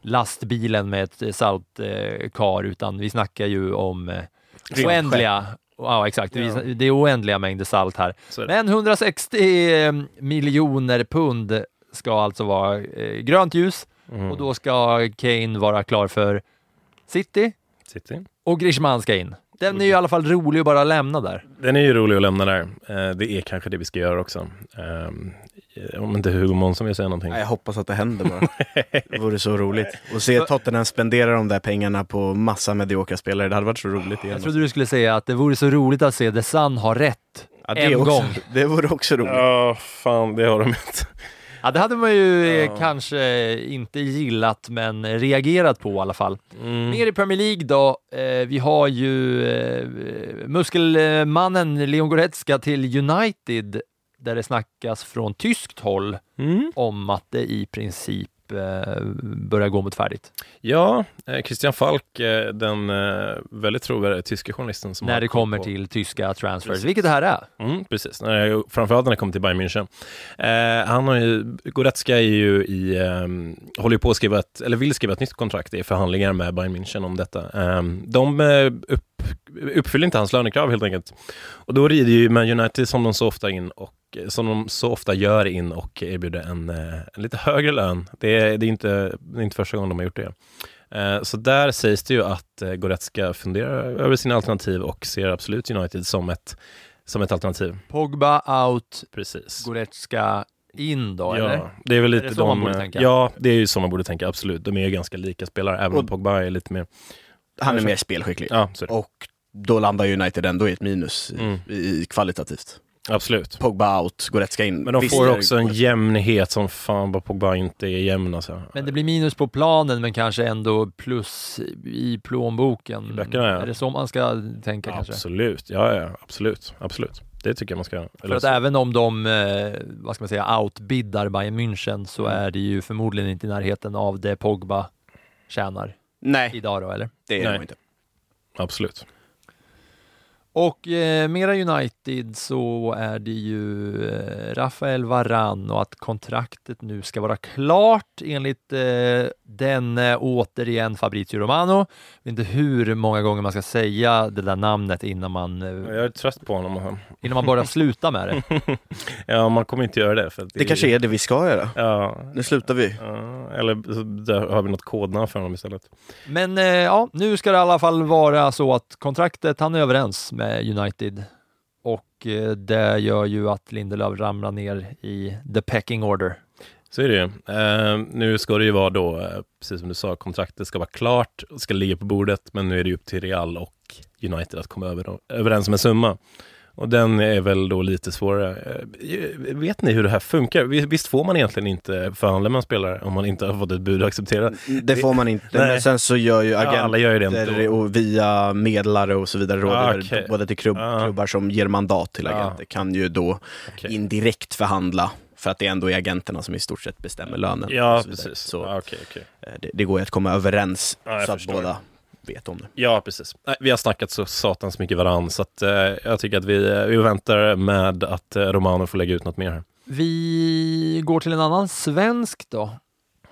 lastbilen med ett saltkar, utan vi snackar ju om eh, oändliga, ja exakt, Ja. Det är oändliga mängder salt här. Men 160 miljoner pund ska alltså vara eh, grönt ljus Mm. och då ska Kane vara klar för City City. och Griezmann ska in. Den är ju i alla fall rolig att bara lämna där. Den är ju rolig att lämna där. Eh, det är kanske det vi ska göra också. Eh, om inte Hugo Månsson vill säga någonting. Nej, jag hoppas att det händer bara. Det vore så roligt. Och se Tottenham spendera de där pengarna på massa mediokra spelare. Det hade varit så roligt igen. Jag trodde du skulle säga att det vore så roligt att se The Sun ha rätt ja, det en också, gång. Det vore också roligt. Ja, fan det har de inte. Ja, det hade man ju eh, Ja. kanske inte gillat, men reagerat på i alla fall. Mm. Mer i Premier League då. Eh, vi har ju eh, muskelmannen Leon Goretzka till United, där det snackas från tyskt håll Mm. om att det i princip börjar gå mot färdigt. Ja, eh, Christian Falk, eh, den eh, väldigt trovärdiga tyska journalisten som när det kommer på- till tyska transfers, Precis. vilket det här är. Mm, precis, framförallt när det kommer till Bayern München. Eh, han har ju, Goretzka är ju i, ehm, håller på att skriva ett, eller vill skriva ett nytt kontrakt i förhandlingar med Bayern München om detta. Ehm, de eh, upp, uppfyller inte hans lönekrav helt enkelt. Och då rider ju Man United som de så ofta in och som de så ofta gör in och erbjuder en, eh, en lite högre lön. Det är, det, är inte, det är inte första gången de har gjort det. Eh, Så där sägs det ju att eh, Goretzka funderar över sina alternativ och ser absolut United som ett, som ett alternativ. Pogba out, Precis. Goretzka in då, Ja, eller? det är väl Är lite det så man de, borde tänka? Ja, det är ju så man borde tänka, absolut. De är ju ganska lika spelare, även om Pogba är lite mer... Han är mer spelskicklig. Ja, är. Och då landar United ändå i ett minus i, Mm. i kvalitativt. Absolut. Pogba out, Goretzka in. Men de Visst får också en jämnhet som fan vad Pogba inte är jämn alltså. Men det blir minus på planen, men kanske ändå plus i plånboken. I böckerna, ja. Är det så man ska tänka kanske? Absolut, ja, ja, absolut, absolut. Det tycker jag man ska. För att även om de, eh, vad ska man säga, outbiddar Bayern München så Mm. är det ju förmodligen inte i närheten av det Pogba tjänar Nej, idag då, eller? det är Nej. det inte. Absolut. Och eh, mera United så är det ju eh, Rafael Varan och att kontraktet nu ska vara klart enligt eh, den eh, återigen Fabrizio Romano. Jag vet inte hur många gånger man ska säga det där namnet innan man, eh, Jag är trött på honom. innan man börjar sluta med det. ja, man kommer inte göra det. För att Det kanske är det vi ska göra. Ja, Nu slutar vi. ja, eller så där har vi något kodnamn för honom istället. Men eh, ja, nu ska det i alla fall vara så att kontraktet, han är överens med United och det gör ju att Lindelöf ramlar ner i the pecking order. Så är det ju. Eh, nu ska det ju vara då, eh, precis som du sa, kontraktet ska vara klart och ska ligga på bordet, men nu är det ju upp till Real och United att komma över, överens om en summa. Och den är väl då lite svårare. Eh, Vet ni hur det här funkar? Vi- Visst får man egentligen inte förhandla med en spelare om man inte har fått ett bud att acceptera? Det får man inte, Nej. men sen så gör ju Ja, alla gör det agenter och via medlare och så vidare, råder Ah, okej. både till klubb, Ah. klubbar som ger mandat till Ah. agenter, kan ju då Okej. indirekt förhandla för att det ändå är agenterna som i stort sett bestämmer lönen. Ja, så precis. Så Ja, okej, okej. eh, det, det går ju att komma överens jag så att förstår. båda vet om det. Ja, precis. Nej, vi har snackat så satans mycket varann, så att, eh, jag tycker att vi, eh, vi väntar med att eh, Romano får lägga ut något mer här. Vi går till en annan svensk då.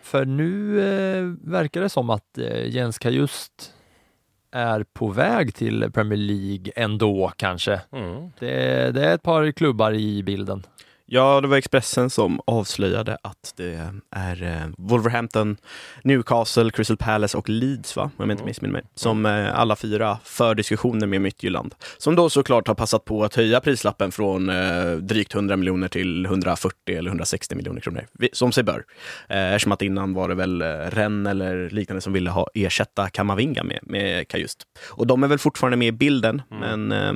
För nu eh, verkar det som att eh, Jens Kajust är på väg till Premier League ändå kanske. Mm. Det, det är ett par klubbar i bilden. Ja, det var Expressen som avslöjade att det är eh, Wolverhampton, Newcastle, Crystal Palace och Leeds, va? om jag inte missminner mig, som eh, alla fyra för diskussioner med Midtjylland. Som då såklart har passat på att höja prislappen från eh, drygt 100 miljoner till 140 eller 160 miljoner kronor, som sig bör. Eftersom att innan var det väl Rennes eller liknande som ville ha ersätta Kamavinga med, med Kajust. Och de är väl fortfarande med i bilden, men eh,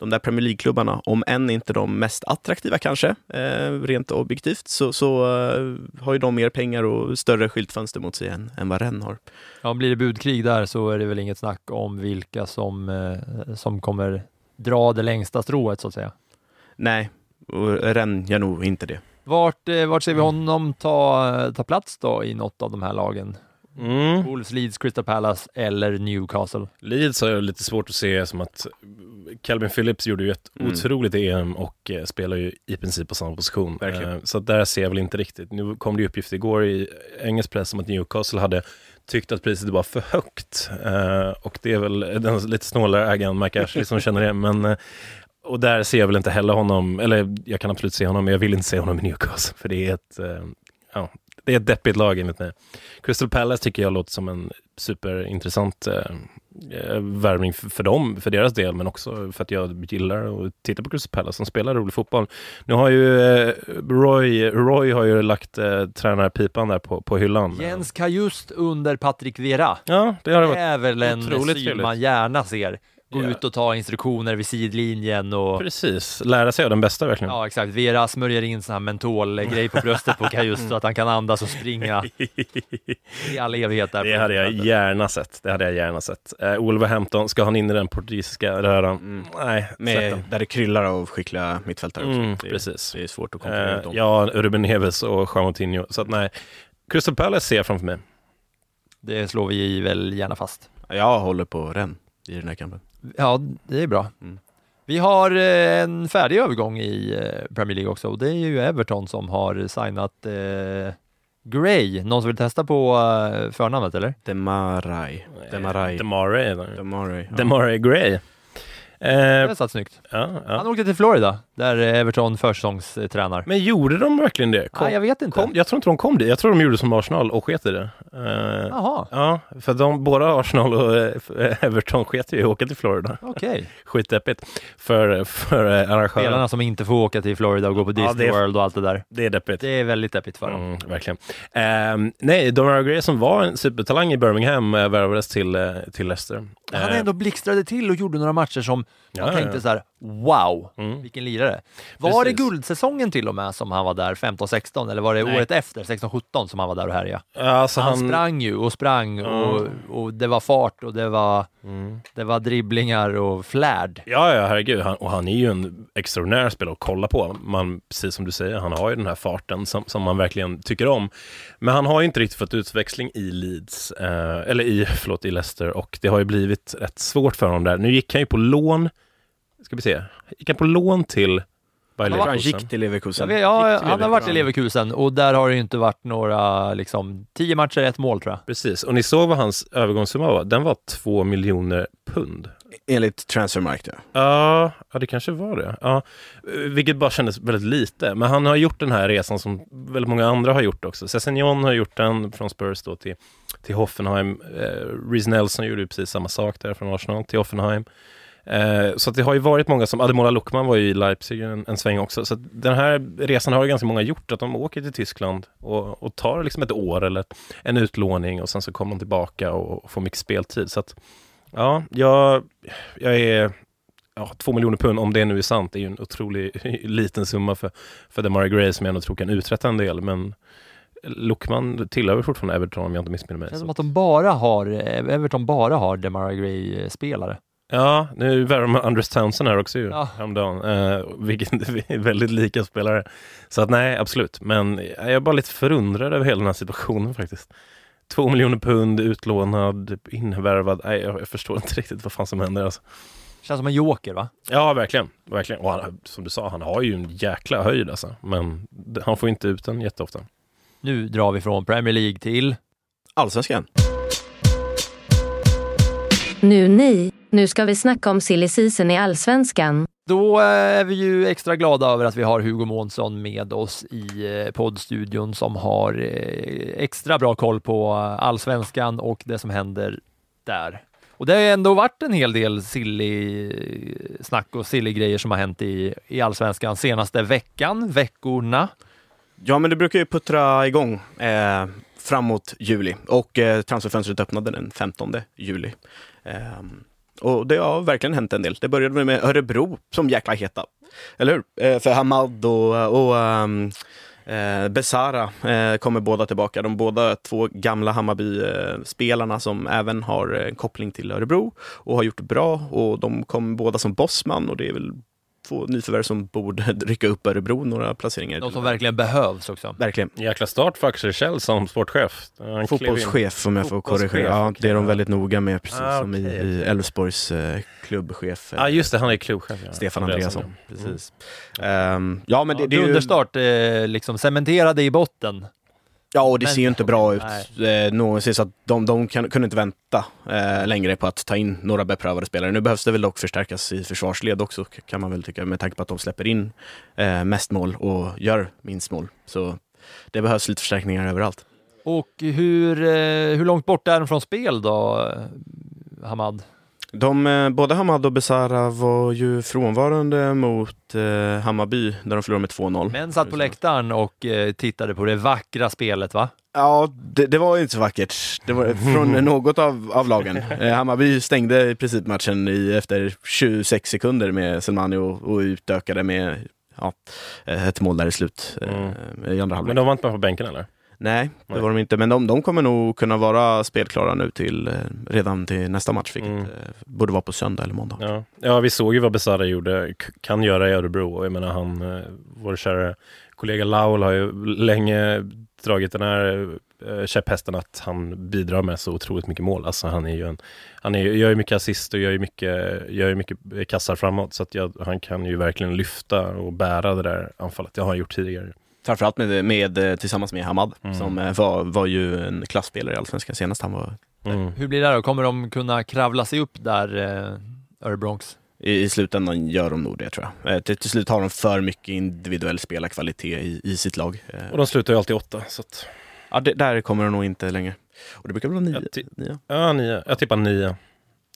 de där Premier League-klubbarna, om än inte de mest attraktiva kanske, eh, rent objektivt, så, så eh, har ju de mer pengar och större skyltfönster mot sig än, än vad Rennes har. Ja, blir det budkrig där så är det väl inget snack om vilka som, eh, som kommer dra det längsta strået så att säga. Nej, och Rennes gör nog inte det. Vart, vart ser vi honom ta, ta plats då i något av de här lagen? Mm. Wolves, Leeds, Crystal Palace eller Newcastle? Leeds har jag lite svårt att se som att Calvin Phillips gjorde ju ett Mm. otroligt EM och eh, spelar ju i princip på samma position. Verkligen. Eh, så där ser jag väl inte riktigt. Nu kom det ju uppgifter igår i engelsk press om att Newcastle hade tyckt att priset var för högt. Eh, och det är väl den lite snålare ägaren Mike Ashley som känner det. Men, och där ser jag väl inte heller honom, eller jag kan absolut se honom, men jag vill inte se honom i Newcastle. För det är ett, ja, det är ett deppigt lag enligt mig. Crystal Palace tycker jag låter som en superintressant eh, eh, värvning för, för dem, för deras del, men också för att jag gillar att titta på Crystal Palace som spelar rolig fotboll. Nu har ju eh, Roy, Roy har ju lagt eh, tränarpipan där på, på hyllan. Jens Kajust under Patrik Vera. Ja, det har det Det varit. är väl en syn man gärna ser. Gå Ja. ut och ta instruktioner vid sidlinjen och Precis, lära sig av den bästa verkligen. Ja, exakt. Vera smörjer in sån här mentolgrej på bröstet på Kajust så att han kan andas och springa i all evighet. Där Det hade jag fältet. gärna sett. Det hade jag gärna sett. Uh, Wolverhampton, ska han in i den portugisiska röran? Mm. Nej, släpp Med, där det kryllar av skickliga mittfältare också. Mm, det, är, precis. det är svårt att konkurrera Eh, ut dem. ja, Ruben Neves och Juan Moutinho. Så att nej, Crystal Palace ser jag framför mig. Det slår vi väl gärna fast. Jag håller på Rennes i den här kampen. Ja, det är bra. Mm. Vi har eh, en färdig övergång i eh, Premier League också och det är ju Everton som har signat eh, Gray. Någon som vill testa på eh, förnamnet eller? Demarai. Demarai. Demarai. eller? Demarai. Ja. Demarai Gray. Eh, Det satt snyggt. ja, Han ja. åkte till Florida där Everton försäsongstränar. Men gjorde de verkligen det? Kom, Nej, jag vet inte. kom, jag tror inte de kom dit. Jag tror de gjorde som Arsenal och sket i det. Eh, Jaha, ja, för de, båda Arsenal och eh, Everton sket ju i att åka till Florida. okej. Skitdeppigt för, för eh, arrangören. Spelarna som inte får åka till Florida och gå på Ja, Disney det är- World och allt det där. Det är deppigt. Det är väldigt deppigt för dem. Mm, verkligen. Ehm, nej, Demarai Gray som var en supertalang i Birmingham värvades till, till Leicester. Han ändå blixtrade till och gjorde några matcher som Ja, man ja, tänkte ja. så här: wow, Mm. vilken lirare. Var det Precis. guldsäsongen till och med som han var där 15-16 eller var det Nej. året efter 16-17 som han var där och härjade? Alltså han, han, sprang ju och sprang och, och det var fart och det var, Mm. det var dribblingar och flärd. Ja, ja, herregud. Han, och han är ju en extraordinär spelare att kolla på. Man, precis som du säger, han har ju den här farten som, som man verkligen tycker om. Men han har ju inte riktigt fått utväxling i Leeds, eh, eller i, förlåt, i Leicester och det har ju blivit rätt svårt för honom där. Nu gick han ju på lån ska vi se, gick han på lån till han Leverkusen? gick till Leverkusen. Vet, ja, till han har varit i Leverkusen. Och där har det ju inte varit några, liksom, tio matcher, ett mål tror jag. Precis, och ni såg vad hans övergångssumma var? Den var två miljoner pund. Enligt Transfermarkt, ja. Ja, ja, det kanske var det. Ja, vilket bara kändes väldigt lite. Men han har gjort den här resan som väldigt många andra har gjort också. Sessignon har gjort den från Spurs då till, till Hoffenheim. Eh, Reece Nelson gjorde ju precis samma sak där från Arsenal till Hoffenheim. Eh, så att det har ju varit många som, Ademola Luckman var ju i Leipzig en, en sväng också. Så den här resan har ju ganska många gjort, att de åker till Tyskland och, och tar liksom ett år eller en utlåning och sen så kommer de tillbaka och, och får mycket speltid. Så att, ja, jag, jag är ja, två miljoner pund, om det nu är sant, det är ju en otroligt liten summa för, för Demarai Gray som jag ändå tror kan uträtta en del. Men Luckman tillhör fortfarande Everton om jag inte missminner mig. Det känns som att de bara har, eh, Everton bara har Demarai Gray-spelare. Ja, nu värvar man Andres Townsend här också ju, Ja. häromdagen, eh, vilket är väldigt lika spelare. Så att nej, absolut. Men jag är bara lite förundrad över hela den här situationen faktiskt. Två miljoner pund, utlånad, invärvad. Nej, jag, jag förstår inte riktigt vad fan som händer alltså. Känns som en joker va? Ja, verkligen. verkligen. Och han, som du sa, han har ju en jäkla höjd alltså. Men han får inte ut den jätteofta. Nu drar vi från Premier League till Allsvenskan. Nu ni, nu ska vi snacka om silly season i Allsvenskan. Då är vi ju extra glada över att vi har Hugo Månsson med oss i eh, poddstudion som har eh, extra bra koll på allsvenskan och det som händer där. Och det har ju ändå varit en hel del silly snack och silly grejer som har hänt i, i allsvenskan senaste veckan, veckorna. Ja, men det brukar ju puttra igång eh, framåt juli och eh, transferfönstret öppnade den 15 juli. Um, och det har verkligen hänt en del. Det började med- Örebro som jäkla heta. Eller hur? Eh, för Hamad och, och um, eh, Besara eh, kommer båda tillbaka. De båda två gamla Hammarby-spelarna som även har en koppling till Örebro och har gjort det bra. Och de kom båda som bossman och det är väl två nyförvärv som borde rycka upp Örebro några placeringar. De som verkligen behövs också. Verkligen. Jäkla start för Axel Kjell som sportchef. Han. Fotbollschef om jag får korrigera. Ja, det är de väldigt noga med, precis Ah, som i. Elfsborgs eh, klubbchef. Ja, just det, han är klubbchef. Ja. Stefan Andreasson. Andreasson. Mm. Precis. Ehm, ja, men det, Ja, det är ju, Dunderstart, eh, liksom cementerade i botten. Ja, och det ser ju inte bra ut eh, någonsin, så att de, de kan, kunde inte vänta eh, längre på att ta in några beprövade spelare. Nu behövs det väl dock förstärkas i försvarsled också, kan man väl tycka, med tanke på att de släpper in eh, mest mål och gör minst mål. Så det behövs lite förstärkningar överallt. Och hur, eh, hur långt bort är de från spel då, Hamad? De, eh, både Hamad och Besara var ju frånvarande mot eh, Hammarby där de förlorade med 2-0. Men satt på läktaren och eh, tittade på det vackra spelet va? Ja, det, det var inte så vackert. Det var från något av, av lagen. Eh, Hammarby stängde i princip matchen i, efter 26 sekunder med Selmani och, och utökade med ja, ett mål där i slut eh, i andra Men halvlek. de var inte med på bänken eller? Nej, det Nej. var de inte. Men de, de kommer nog kunna vara spelklara nu till eh, redan till nästa match, vilket Mm. eh, borde vara på söndag eller måndag. Ja. ja, vi såg ju vad Besara gjorde, kan göra i Örebro. Jag menar, han, eh, vår kära kollega Laul har ju länge dragit den här käpphästen att han bidrar med så otroligt mycket mål. Alltså han är ju en, han är, gör ju mycket assist och gör ju mycket, gör ju mycket kassar framåt. Så att jag, han kan ju verkligen lyfta och bära det där anfallet. Det har han gjort tidigare. Framförallt med, med, eh, tillsammans med Hamad, Mm. som eh, var, var ju en klassspelare i Allsvenskan senast han var Mm. Hur blir det då? Kommer de kunna kravla sig upp där, eh, Örebronx? I, I slutändan gör de nog det tror jag. Eh, till, till slut har de för mycket individuell spelarkvalitet i, i sitt lag. Eh, Och de slutar ju alltid åtta. Så att, ja, det, där kommer de nog inte längre. Och det brukar väl vara nio. ja, nio. Jag tippar nio.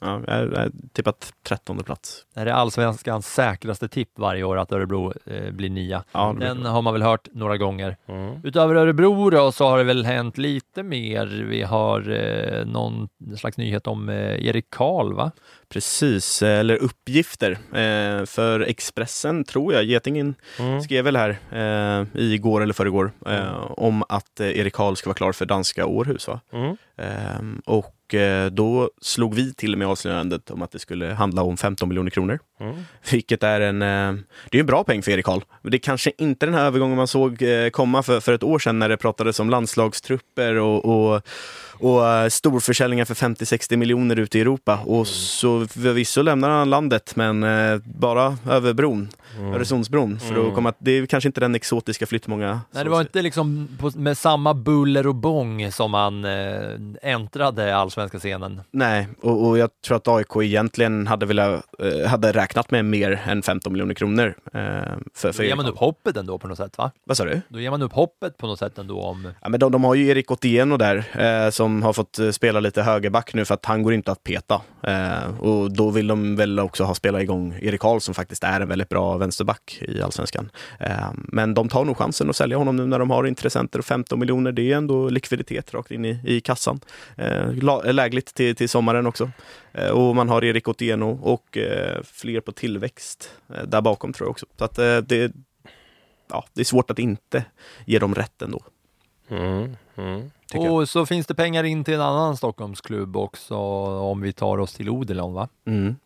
Ja, jag har tippat trettonde plats. Det är allsvenskans säkraste tipp varje år att Örebro eh, blir nia. Ja, Den det. har man väl hört några gånger. Mm. Utöver Örebro då så har det väl hänt lite mer. Vi har eh, någon slags nyhet om eh, Erik Karl va? Precis, eller uppgifter. Eh, för Expressen, tror jag, Getingen Mm. skrev väl här eh, igår eller förrgår eh, om att eh, Erik Karl ska vara klar för danska Århus. Va? Mm. Ehm, och eh, då slog vi till med avslöjandet om att det skulle handla om 15 miljoner kronor. Mm. Vilket är en, eh, det är en bra peng för Erik. Men Det är kanske inte den här övergången man såg eh, komma för, för ett år sedan när det pratades om landslagstrupper och, och, och uh, storförsäljningar för 50-60 miljoner ute i Europa. Och så förvisso lämnar han landet, men eh, bara över bron, Öresundsbron. För Mm. att komma, det är kanske inte den exotiska flytt många Nej, det var inte liksom på, med samma buller och bång som han eh, äntrade allsvenska scenen. Nej, och, och jag tror att AIK egentligen hade, velat, eh, hade räknat med mer än 15 miljoner kronor. Eh, för, för Då ger man upp hoppet ändå på något sätt va? Vad sa du? Då ger man upp hoppet på något sätt ändå om... Ja, men de, de har ju Erik Otieno där eh, som har fått eh, spela lite högerback nu för att han går inte att peta. Eh, och då vill de väl också ha spelat igång Erik Karl som faktiskt är en väldigt bra vänsterback i allsvenskan. Eh, men de tar nog chansen att sälja honom nu när de har intressenter och 15 miljoner, det är ändå likviditet rakt in i, i kassan. Eh, eh, lägligt till, till sommaren också. Eh, och man har Erik Otieno och eh, fler på tillväxt eh, där bakom tror jag också. Så att eh, det, ja, det är svårt att inte ge dem rätt ändå. Mm, tycker jag. Och så finns det pengar in till en annan Stockholmsklubb också om vi tar oss till Odenland va? Mm.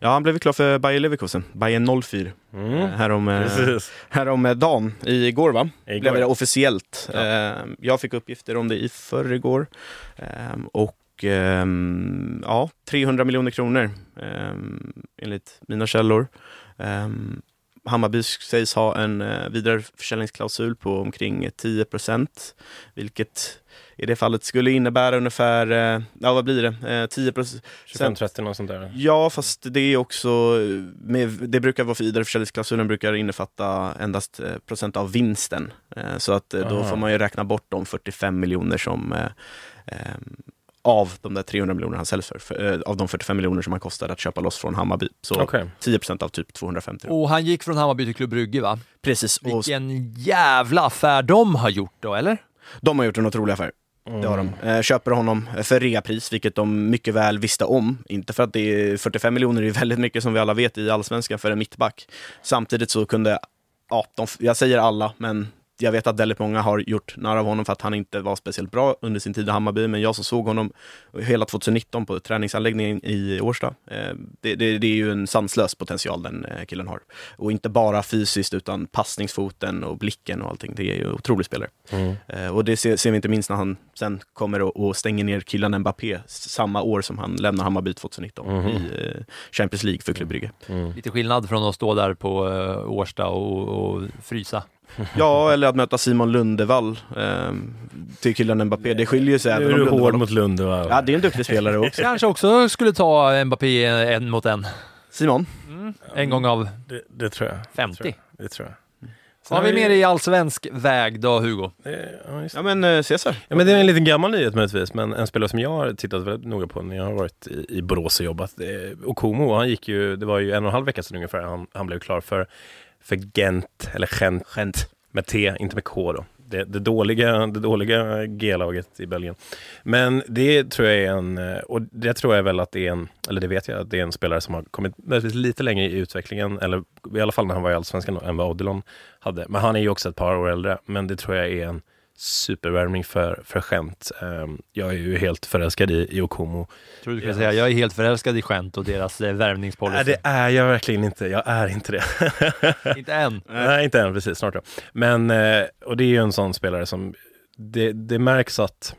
Ja, han blev klar för Bayer Leverkusen, Bayern 04. Mm. Eh, Härom, eh, Precis. härom eh, dagen, igår va? Igår. Blev det officiellt. Ja. Jag fick uppgifter om det i förrgår. Och ja, 300 miljoner kronor enligt mina källor. Hammarby sägs ha en eh, vidareförsäljningsklausul på omkring 10 procent, vilket i det fallet skulle innebära ungefär, eh, ja vad blir det, Eh, 10 procent 25-30 något sånt där. Ja, fast det är också, med, det brukar vara för vidareförsäljningsklausulen brukar innefatta endast eh, procent av vinsten. Eh, Så att eh, då Aha. får man ju räkna bort de 45 miljoner som eh, eh, av de där 300 miljoner han säljs för, för eh, av de 45 miljoner som han kostade att köpa loss från Hammarby. Så Okej. 10 procent av typ 250. Och han gick från Hammarby till Klubb Brygge va? Precis, och Vilken jävla affär de har gjort då, eller? de har gjort en otrolig affär. Det har de. Eh, köper honom för reapris, vilket de mycket väl visste om. Inte för att det är 45 miljoner är ju väldigt mycket som vi alla vet i allsvenskan för en mittback. Samtidigt så kunde, ja, de, jag säger alla, men jag vet att väldigt många har gjort narr av honom för att han inte var speciellt bra under sin tid i Hammarby, men jag som såg honom hela 2019 på träningsanläggningen i Årsta. Eh, det, det, det är ju en sanslös potential den eh, killen har. Och inte bara fysiskt utan passningsfoten och blicken och allting. Det är ju en otrolig spelare. Mm. Eh, och det ser, ser vi inte minst när han sen kommer och, och stänger ner killen Mbappé samma år som han lämnar Hammarby 2019 Mhm. i Champions League för Brygge. Mm. Lite skillnad från att stå där på Årsta och, och frysa. Ja, eller att möta Simon Lundevall eh, till killen Mbappé. Det skiljer sig Nu är du Lundevall hård mot Lunde va? Ja, det är en duktig spelare också. Kanske också skulle ta Mbappé en mot en. Simon? En gång av Det, det tror jag. 50. Det tror jag. Vad har vi mer i allsvensk väg då, Hugo? Ja, det. Men eh, Cesar. Ja, men det är en liten gammal nyhet möjligtvis, men en spelare som jag har tittat väldigt noga på när jag har varit i, i Borås och jobbat. Okomo, han gick ju, det var ju en och en halv vecka sedan ungefär han, han blev klar för, för Gent, eller Gent, Gent. med T, inte med K då. Det, det dåliga, det dåliga G-laget i Belgien. Men det tror jag är en, eh, och det tror jag väl att det är en, eller det vet jag att det är en spelare som har kommit möjligtvis lite längre i utvecklingen, eller i alla fall när han var i Allsvenskan, än vad Odilon hade. Men han är ju också ett par år äldre, men det tror jag är en supervärmning för, för Gent. Ehm, jag är ju helt förälskad i, i Okomo. Tror du skulle säga, jag är helt förälskad i Gent och deras eh, värvningspolicy. Nej, det är jag verkligen inte. Jag är inte det. Inte än. Nej, inte än, precis. Snart då. Men, eh, och det är ju en sån spelare som, det, det märks att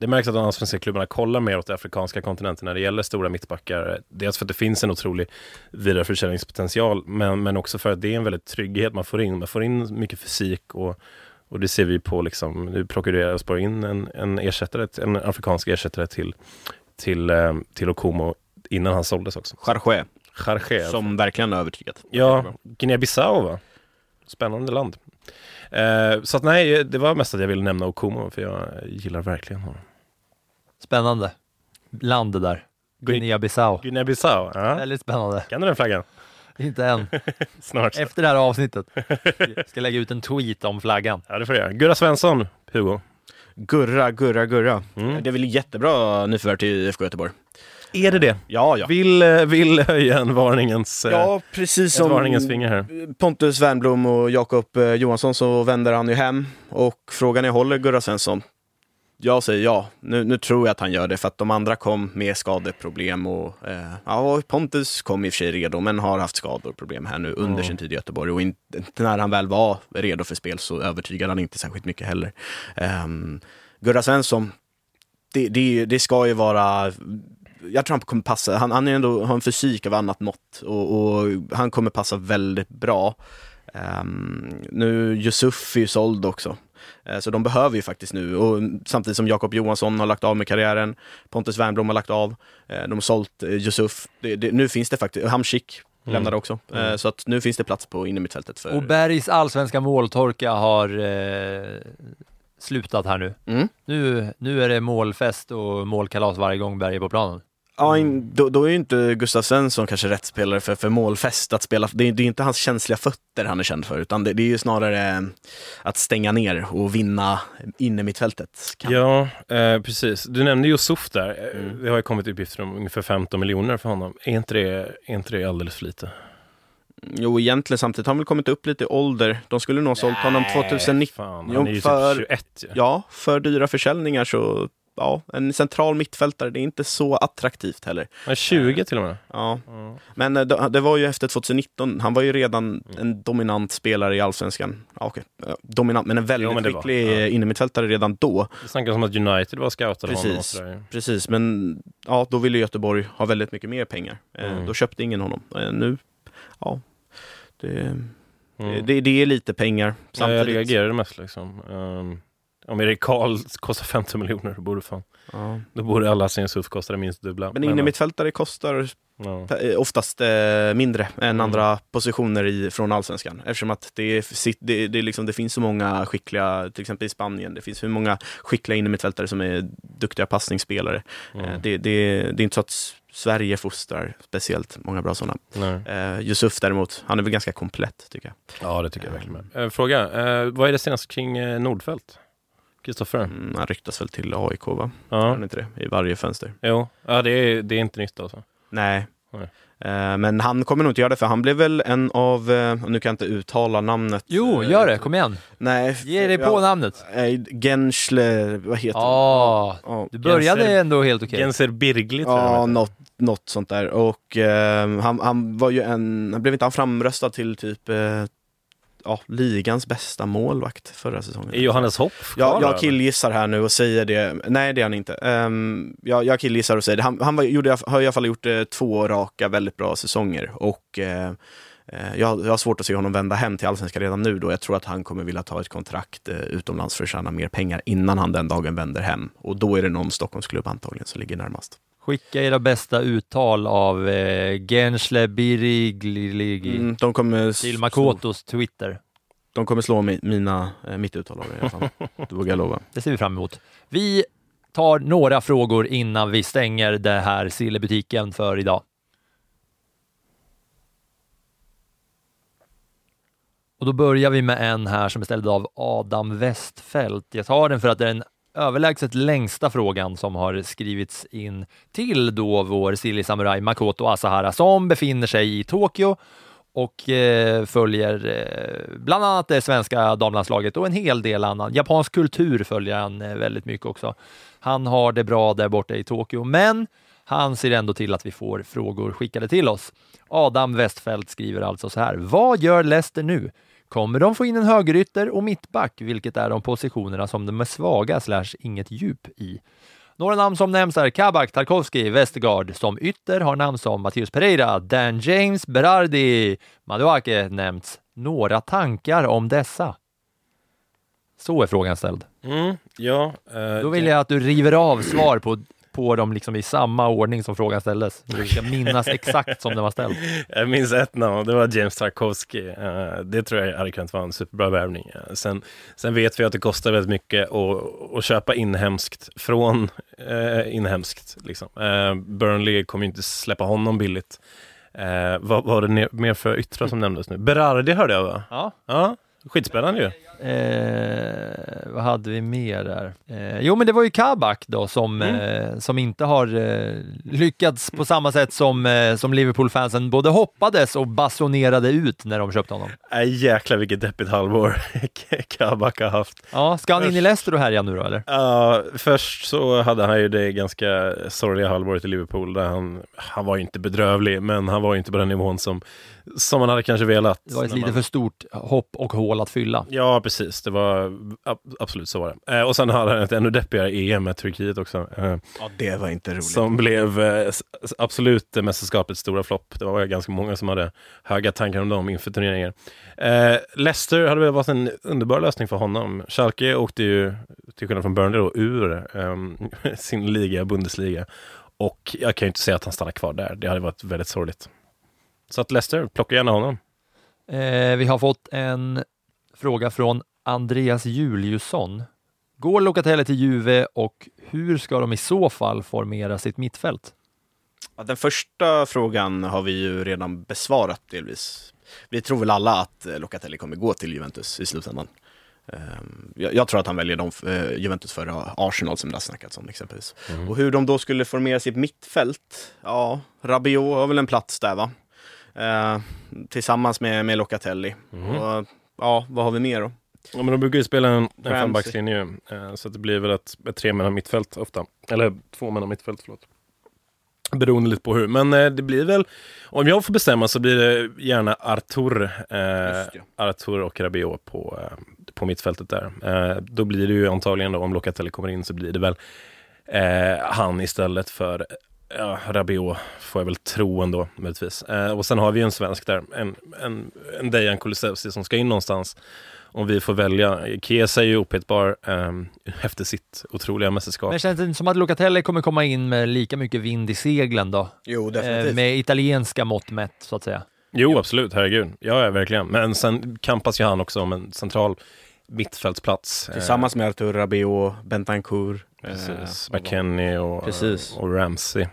det märks att de allsvenska klubbarna kollar mer åt den afrikanska kontinenten när det gäller stora mittbackar. Dels för att det finns en otrolig vidareförsäljningspotential, men, men också för att det är en väldigt trygghet man får in. Man får in mycket fysik och, och det ser vi på, liksom, nu plockar du Elfsborg in en, en ersättare, en afrikansk ersättare till, till, eh, till Okomo innan han såldes också. Chargé, Chargé. som verkligen har övertygat. Ja, Guinea-Bissau va? Spännande land. Eh, så att nej, det var mest att jag ville nämna Okomo, för jag gillar verkligen honom. Spännande. Land det där. Guinea-Bissau. Guinea-Bissau, ja. Väldigt spännande. Kan du den flaggan? Inte än. Snart. Efter det här avsnittet. Jag ska lägga ut en tweet om flaggan. Ja, det får jag göra. Gurra Svensson, Hugo. Gurra, gurra, gurra. Mm. Det är väl jättebra nyförvärv till IFK Göteborg. Är det det? Ja, ja. Vill, eh, vill höja en varningens, eh, Ja, precis som varningens finger här. Pontus Wernbloom och Jakob eh, Johansson så vänder han ju hem och frågan är håller Gurra Svensson? Jag säger ja. Nu, nu tror jag att han gör det för att de andra kom med skadeproblem och eh, ja, Pontus kom i och för sig redo men har haft skador och problem här nu under Mm. sin tid i Göteborg och inte, när han väl var redo för spel så övertygade han inte särskilt mycket heller. Um, Gurra Svensson det, det, det ska ju vara jag tror han kommer passa, han, han är ändå, har en fysik av annat mått och, och han kommer passa väldigt bra. Um, nu, Yusuf är ju såld också. Eh, Så de behöver ju faktiskt nu, och samtidigt som Jakob Johansson har lagt av med karriären, Pontus Wernbloom har lagt av, eh, de har sålt eh, Yusuf. Det, det, nu finns det faktiskt, Hamsik Mm. lämnade också, Mm. så att nu finns det plats på innermittfältet för... Och Bergs allsvenska måltorka har eh, slutat här nu. Mm. nu. Nu är det målfest och målkalas varje gång Berg är på planen. Ja, in, då, då är ju inte Gustav Svensson kanske rätt spelare för, för målfäst att spela. Det är, det är inte hans känsliga fötter han är känd för, utan det, det är ju snarare att stänga ner och vinna innermittfältet. Ja, eh, precis. Du nämnde Yusuf där. Eh, Mm. Det har ju kommit uppgifter om ungefär 15 miljoner för honom. Är inte det, är inte det alldeles för lite? Jo, egentligen samtidigt har han väl kommit upp lite i ålder. De skulle nog ha sålt honom 2019. Fan, han är ju för- typ 21 ju. Ja, för dyra försäljningar så, ja, en central mittfältare, det är inte så attraktivt heller. Är 20 till och med. Ja, Ja. men eh, det, det var ju efter 2019, han var ju redan Mm. en dominant spelare i Allsvenskan. Ja, okej. Ja, Dominant, men en väldigt Jo, men det var- skicklig ja. ja. innermittfältare redan då. Det snackas om att United var scoutade honom Precis, sådär. precis, men ja, då ville Göteborg ha väldigt mycket mer pengar. Eh, Mm. Då köpte ingen honom. Eh, Nu, ja, det, det, Mm. det, det är lite pengar. Ja, jag Samtidigt, reagerade mest liksom. Um, om Erik Karl kostar 15 miljoner, då borde fan. ja. Då borde alla sin SUF kosta det minst dubbla. Men innermittfältare kostar ja. eh, oftast eh, mindre än Mm. andra positioner i, från allsvenskan. Eftersom att det, det, det, liksom, det finns så många skickliga, till exempel i Spanien, det finns hur många skickliga innermittfältare som är duktiga passningsspelare. Mm. Eh, det, det, det är inte så att Sverige fostrar speciellt många bra sådana. Eh, Yusuf däremot, han är väl ganska komplett tycker jag. Ja, det tycker jag verkligen. Eh, fråga, eh, vad är det senaste kring eh, Nordfält? Kristoffer? Mm, han ryktas väl till AIK va? Ja, han inte det? I varje fönster. jo. Ja, det är, det är inte nytt alltså. Nej. Nej. Eh, men han kommer nog inte göra det för han blev väl en av, eh, nu kan jag inte uttala namnet. Jo, Eh, gör det, kom igen. Nej. Ge dig på namnet. Eh, Genschle, vad heter Ja, han? Ja, du började Genser- ändå helt okej. Genser Birgli tror jag Ja, de heter. något, något sånt där. Och eh, han, han var ju en, han blev inte han framröstad till typ eh, ja, ligans bästa målvakt förra säsongen. Är Johannes Hopp kvar Jag, då, jag killgissar här nu och säger det. Nej, det är han inte. Um, jag, jag killgissar och säger det. Han, han var, gjorde, har i alla fall gjort eh, två raka väldigt bra säsonger och eh, eh, jag, jag har svårt att se honom vända hem till Allsvenskan redan nu då. Jag tror att han kommer vilja ta ett kontrakt eh, utomlands för att tjäna mer pengar innan han den dagen vänder hem. Och då är det någon Stockholmsklubb antagligen som ligger närmast. Skicka era bästa uttal av eh, Genschle Birigligi Mm, de, kommer, till slå, Makotos Twitter. de kommer slå mi, mina, eh, mitt uttal av det i alla fall. Det vågar jag lova. Det ser vi fram emot. Vi tar några frågor innan vi stänger det här sillebutiken för idag. Och då börjar vi med en här som är ställd av Adam Westfält. Jag tar den för att det är den överlägset längsta frågan som har skrivits in till då vår silly samurai Makoto Asahara som befinner sig i Tokyo och eh, följer eh, bland annat det svenska damlandslaget och en hel del annan. Japansk kultur följer han eh, väldigt mycket också. Han har det bra där borta i Tokyo, men han ser ändå till att vi får frågor skickade till oss. Adam Westfält skriver alltså så här. Vad gör Leicester nu? Kommer de få in en högerytter och mittback, vilket är de positionerna som de är svaga slash inget djup i? Några namn som nämns är Kabak, Tarkovsky, Westergaard. Som ytter har namn som Mattias Pereira, Dan James, Berardi, Maduake nämnts. Några tankar om dessa? Så är frågan ställd. Mm, ja, eh, Då vill jag att du river av svar på, på dem liksom i samma ordning som frågan ställdes. Du ska minnas exakt som den var ställd. Jag minns ett namn, det var James Tarkovsky. Eh, det tror jag hade kunnat vara en superbra värvning. Eh, sen, sen vet vi att det kostar väldigt mycket att, att köpa inhemskt från eh, inhemskt. Liksom. Eh, Burnley kommer inte släppa honom billigt. Eh, vad var det mer för yttrar som nämndes nu? Berardi hörde jag va? Ja. Ja, skitspännande ju. Eh, vad hade vi mer där? Eh, jo, men det var ju Kabak då som, eh, som inte har eh, lyckats på samma sätt som, eh, som Liverpool-fansen både hoppades och basunerade ut när de köpte honom. Äh, jäklar vilket deppigt halvår Kabak har haft. Ja, ska han in i Leicester och härja nu då eller? Ja, först så hade han ju det ganska sorgliga halvåret i Liverpool där han, han var ju inte bedrövlig, men han var ju inte på den nivån som, som man hade kanske velat. Det var ett lite man- för stort hopp och hål att fylla. Ja, precis. Det var ab- absolut så var det. Eh, och sen hade han ett ännu deppigare EM med Turkiet också. Eh, Ja, det var inte roligt. som blev eh, absolut mästerskapets stora flopp. Det var ganska många som hade höga tankar om dem inför turneringen. Eh, Leicester hade väl varit en underbar lösning för honom. Schalke åkte ju, till skillnad från Burnley, då, ur ehm, sin liga, Bundesliga. Och jag kan ju inte säga att han stannar kvar där. Det hade varit väldigt sorgligt. Så att Leicester, plocka gärna honom. Eh, vi har fått en fråga från Andreas Juliusson. Går Locatelli till Juve och hur ska de i så fall formera sitt mittfält? Ja, den första frågan har vi ju redan besvarat delvis. Vi tror väl alla att eh, Locatelli kommer gå till Juventus i slutändan. Ehm, Jag, tror att han väljer de, eh, Juventus före Arsenal som det har snackats om exempelvis. Och hur de då skulle formera sitt mittfält? Ja, Rabiot har väl en plats där va? Eh, tillsammans med, med Locatelli. Och, ja, vad har vi mer då? Ja, men de brukar ju spela en, en fembackslinje eh, så det blir väl ett, ett tre mellan mittfält ofta. Eller två mellan mittfält, förlåt. Beroende lite på hur. Men eh, det blir väl, om jag får bestämma så blir det gärna Artur, eh. Artur och Rabiot på, eh, på mittfältet där. Eh, då blir det ju antagligen då, om Locatelli kommer in så blir det väl eh, han istället för ja, Rabiot, får jag väl tro ändå, möjligtvis. Eh, och sen har vi ju en svensk där, en, en, en Dejan Kulusevski som ska in någonstans. Om vi får välja. Chiesa är ju opetbar eh, efter sitt otroliga mästerskap. Men känns det inte som att Locatelli kommer komma in med lika mycket vind i seglen då? Jo, Eh, med italienska mått mätt, så att säga. Jo, absolut, herregud. Ja, ja, verkligen. Men sen kampas ju han också om en central mittfältsplats. Eh, Tillsammans med Artur Rabiot, Bentancourt. Precis, eh, McKennie och, Precis. och Ramsey.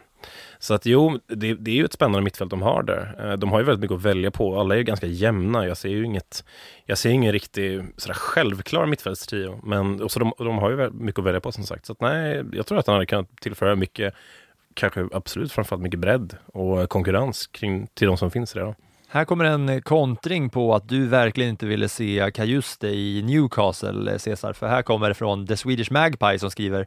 Så att jo, det, det är ju ett spännande mittfält de har där. Eh, De har ju väldigt mycket att välja på. Alla är ju ganska jämna. Jag ser ju inget, jag ser ingen riktig sådär självklar mittfältstrio. Men och så de, de har ju mycket att välja på som sagt. Så att nej, jag tror att han hade kunnat tillföra mycket, kanske absolut framförallt mycket bredd och konkurrens kring, till de som finns redan. Här kommer en kontring på att du verkligen inte ville se Kajuste i Newcastle, eh, Cesar, för här kommer det från The Swedish Magpie som skriver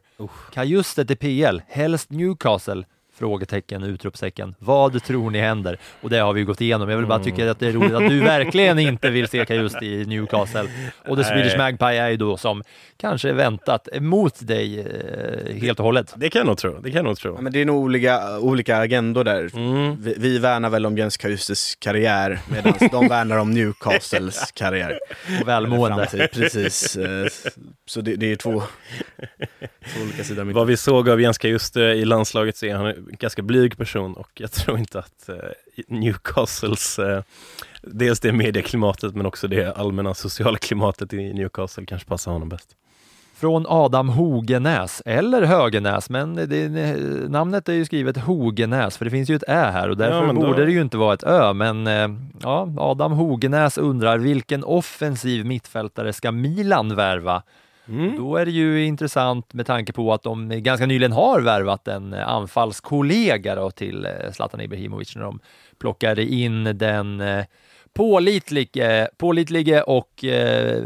Kajuste till PL, helst Newcastle? Frågetecken, utropstecken. Vad tror ni händer? Och det har vi gått igenom. Jag vill bara tycka att det är roligt att du verkligen inte vill se Kajuste i Newcastle. Och The Swedish. Magpie är ju då som kanske väntat emot dig eh, helt och hållet. Det kan jag nog tro. Det kan jag nog tro. Ja, men det är nog olika, olika agendor där. Mm. Vi, vi värnar väl om Jens Kajustes karriär medan de värnar om Newcastles karriär. Och välmående. Precis. Eh, Så det, det är två, två olika sidor. av mitt- Vad vi såg av Jens just i landslaget så är han en ganska blyg person och jag tror inte att eh, Newcastles, eh, dels det medieklimatet men också det allmänna sociala klimatet i Newcastle kanske passar honom bäst. Från Adam Hogenäs, eller Högenäs, men det, namnet är ju skrivet Hogenäs, för det finns ju ett ä här och därför Ja, då- borde det ju inte vara ett ö. Men eh, ja, Adam Hogenäs undrar vilken offensiv mittfältare ska Milan värva? Mm. Då är det ju intressant med tanke på att de ganska nyligen har värvat en eh, anfallskollega då till eh, Zlatan Ibrahimovic när de plockade in den eh, pålitlige, pålitlige och eh,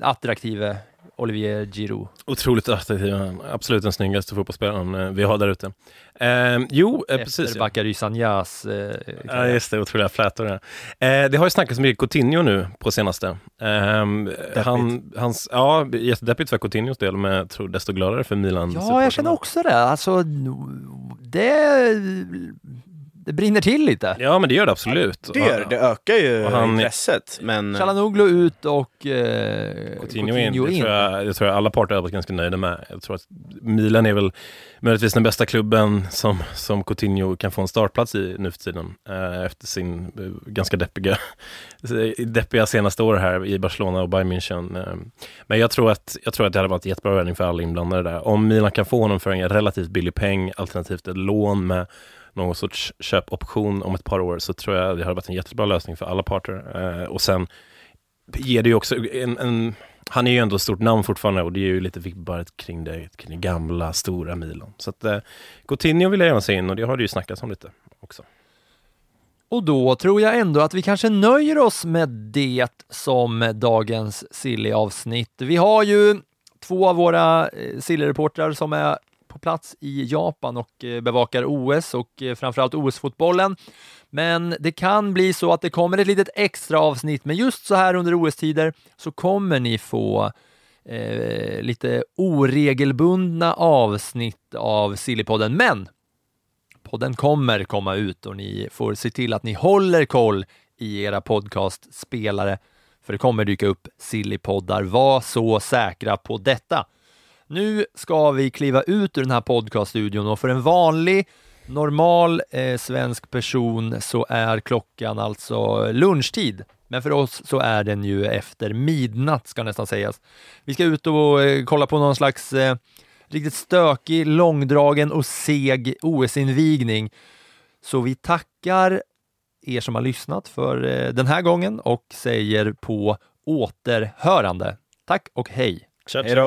attraktive Olivier Giroud. Otroligt attraktiv, absolut den snyggaste fotbollsspelaren eh, vi har där ute. Eh, jo, eh, precis. Efter Bakary Sagnas eh, Ja, just det, otroliga flätor där. Eh, det har ju snackats mycket Coutinho nu på senaste. Ehm, han, hans, ja, jättedeppigt för Coutinhos del, men jag tror desto gladare för Milan. Ja, jag känner också det. Alltså, det, det brinner till lite. Ja, men det gör det absolut. Det, gör, det ökar ju Och han- intresset. Men Chalanoglu ut och eh, Coutinho in, det, tror jag, det tror jag alla parter har varit ganska nöjda med. Jag tror att Milan är väl möjligtvis den bästa klubben som, som Coutinho kan få en startplats i nu för tiden. Eh, efter sin eh, ganska deppiga, deppiga senaste år här i Barcelona och Bayern München. Eh, men jag tror, att, jag tror att det hade varit jättebra värvning för alla inblandade där. Om Milan kan få honom för en relativt billig peng, alternativt ett lån med någon sorts köpoption om ett par år, så tror jag det hade varit en jättebra lösning för alla parter. Eh, och sen ger det ju också en, en han är ju ändå ett stort namn fortfarande och det är ju lite vibbar kring det, kring det gamla, stora Milan. Så att eh, Coutinho vill jag gärna se in och det har det ju snackats om lite också. Och då tror jag ändå att vi kanske nöjer oss med det som dagens Silly-avsnitt. Vi har ju två av våra eh, Silly-reportrar som är på plats i Japan och eh, bevakar OS och eh, framförallt OS-fotbollen. Men det kan bli så att det kommer ett litet extra avsnitt, men just så här under OS-tider så kommer ni få eh, lite oregelbundna avsnitt av Sillypodden. Men podden kommer komma ut och ni får se till att ni håller koll i era podcastspelare, för det kommer dyka upp Sillypoddar. Var så säkra på detta. Nu ska vi kliva ut ur den här podcaststudion och för en vanlig normal eh, svensk person så är klockan alltså lunchtid. Men för oss så är den ju efter midnatt ska nästan sägas. Vi ska ut och eh, kolla på någon slags eh, riktigt stökig, långdragen och seg OS-invigning. Så vi tackar er som har lyssnat för eh, den här gången och säger på återhörande. Tack och hej! Hej då!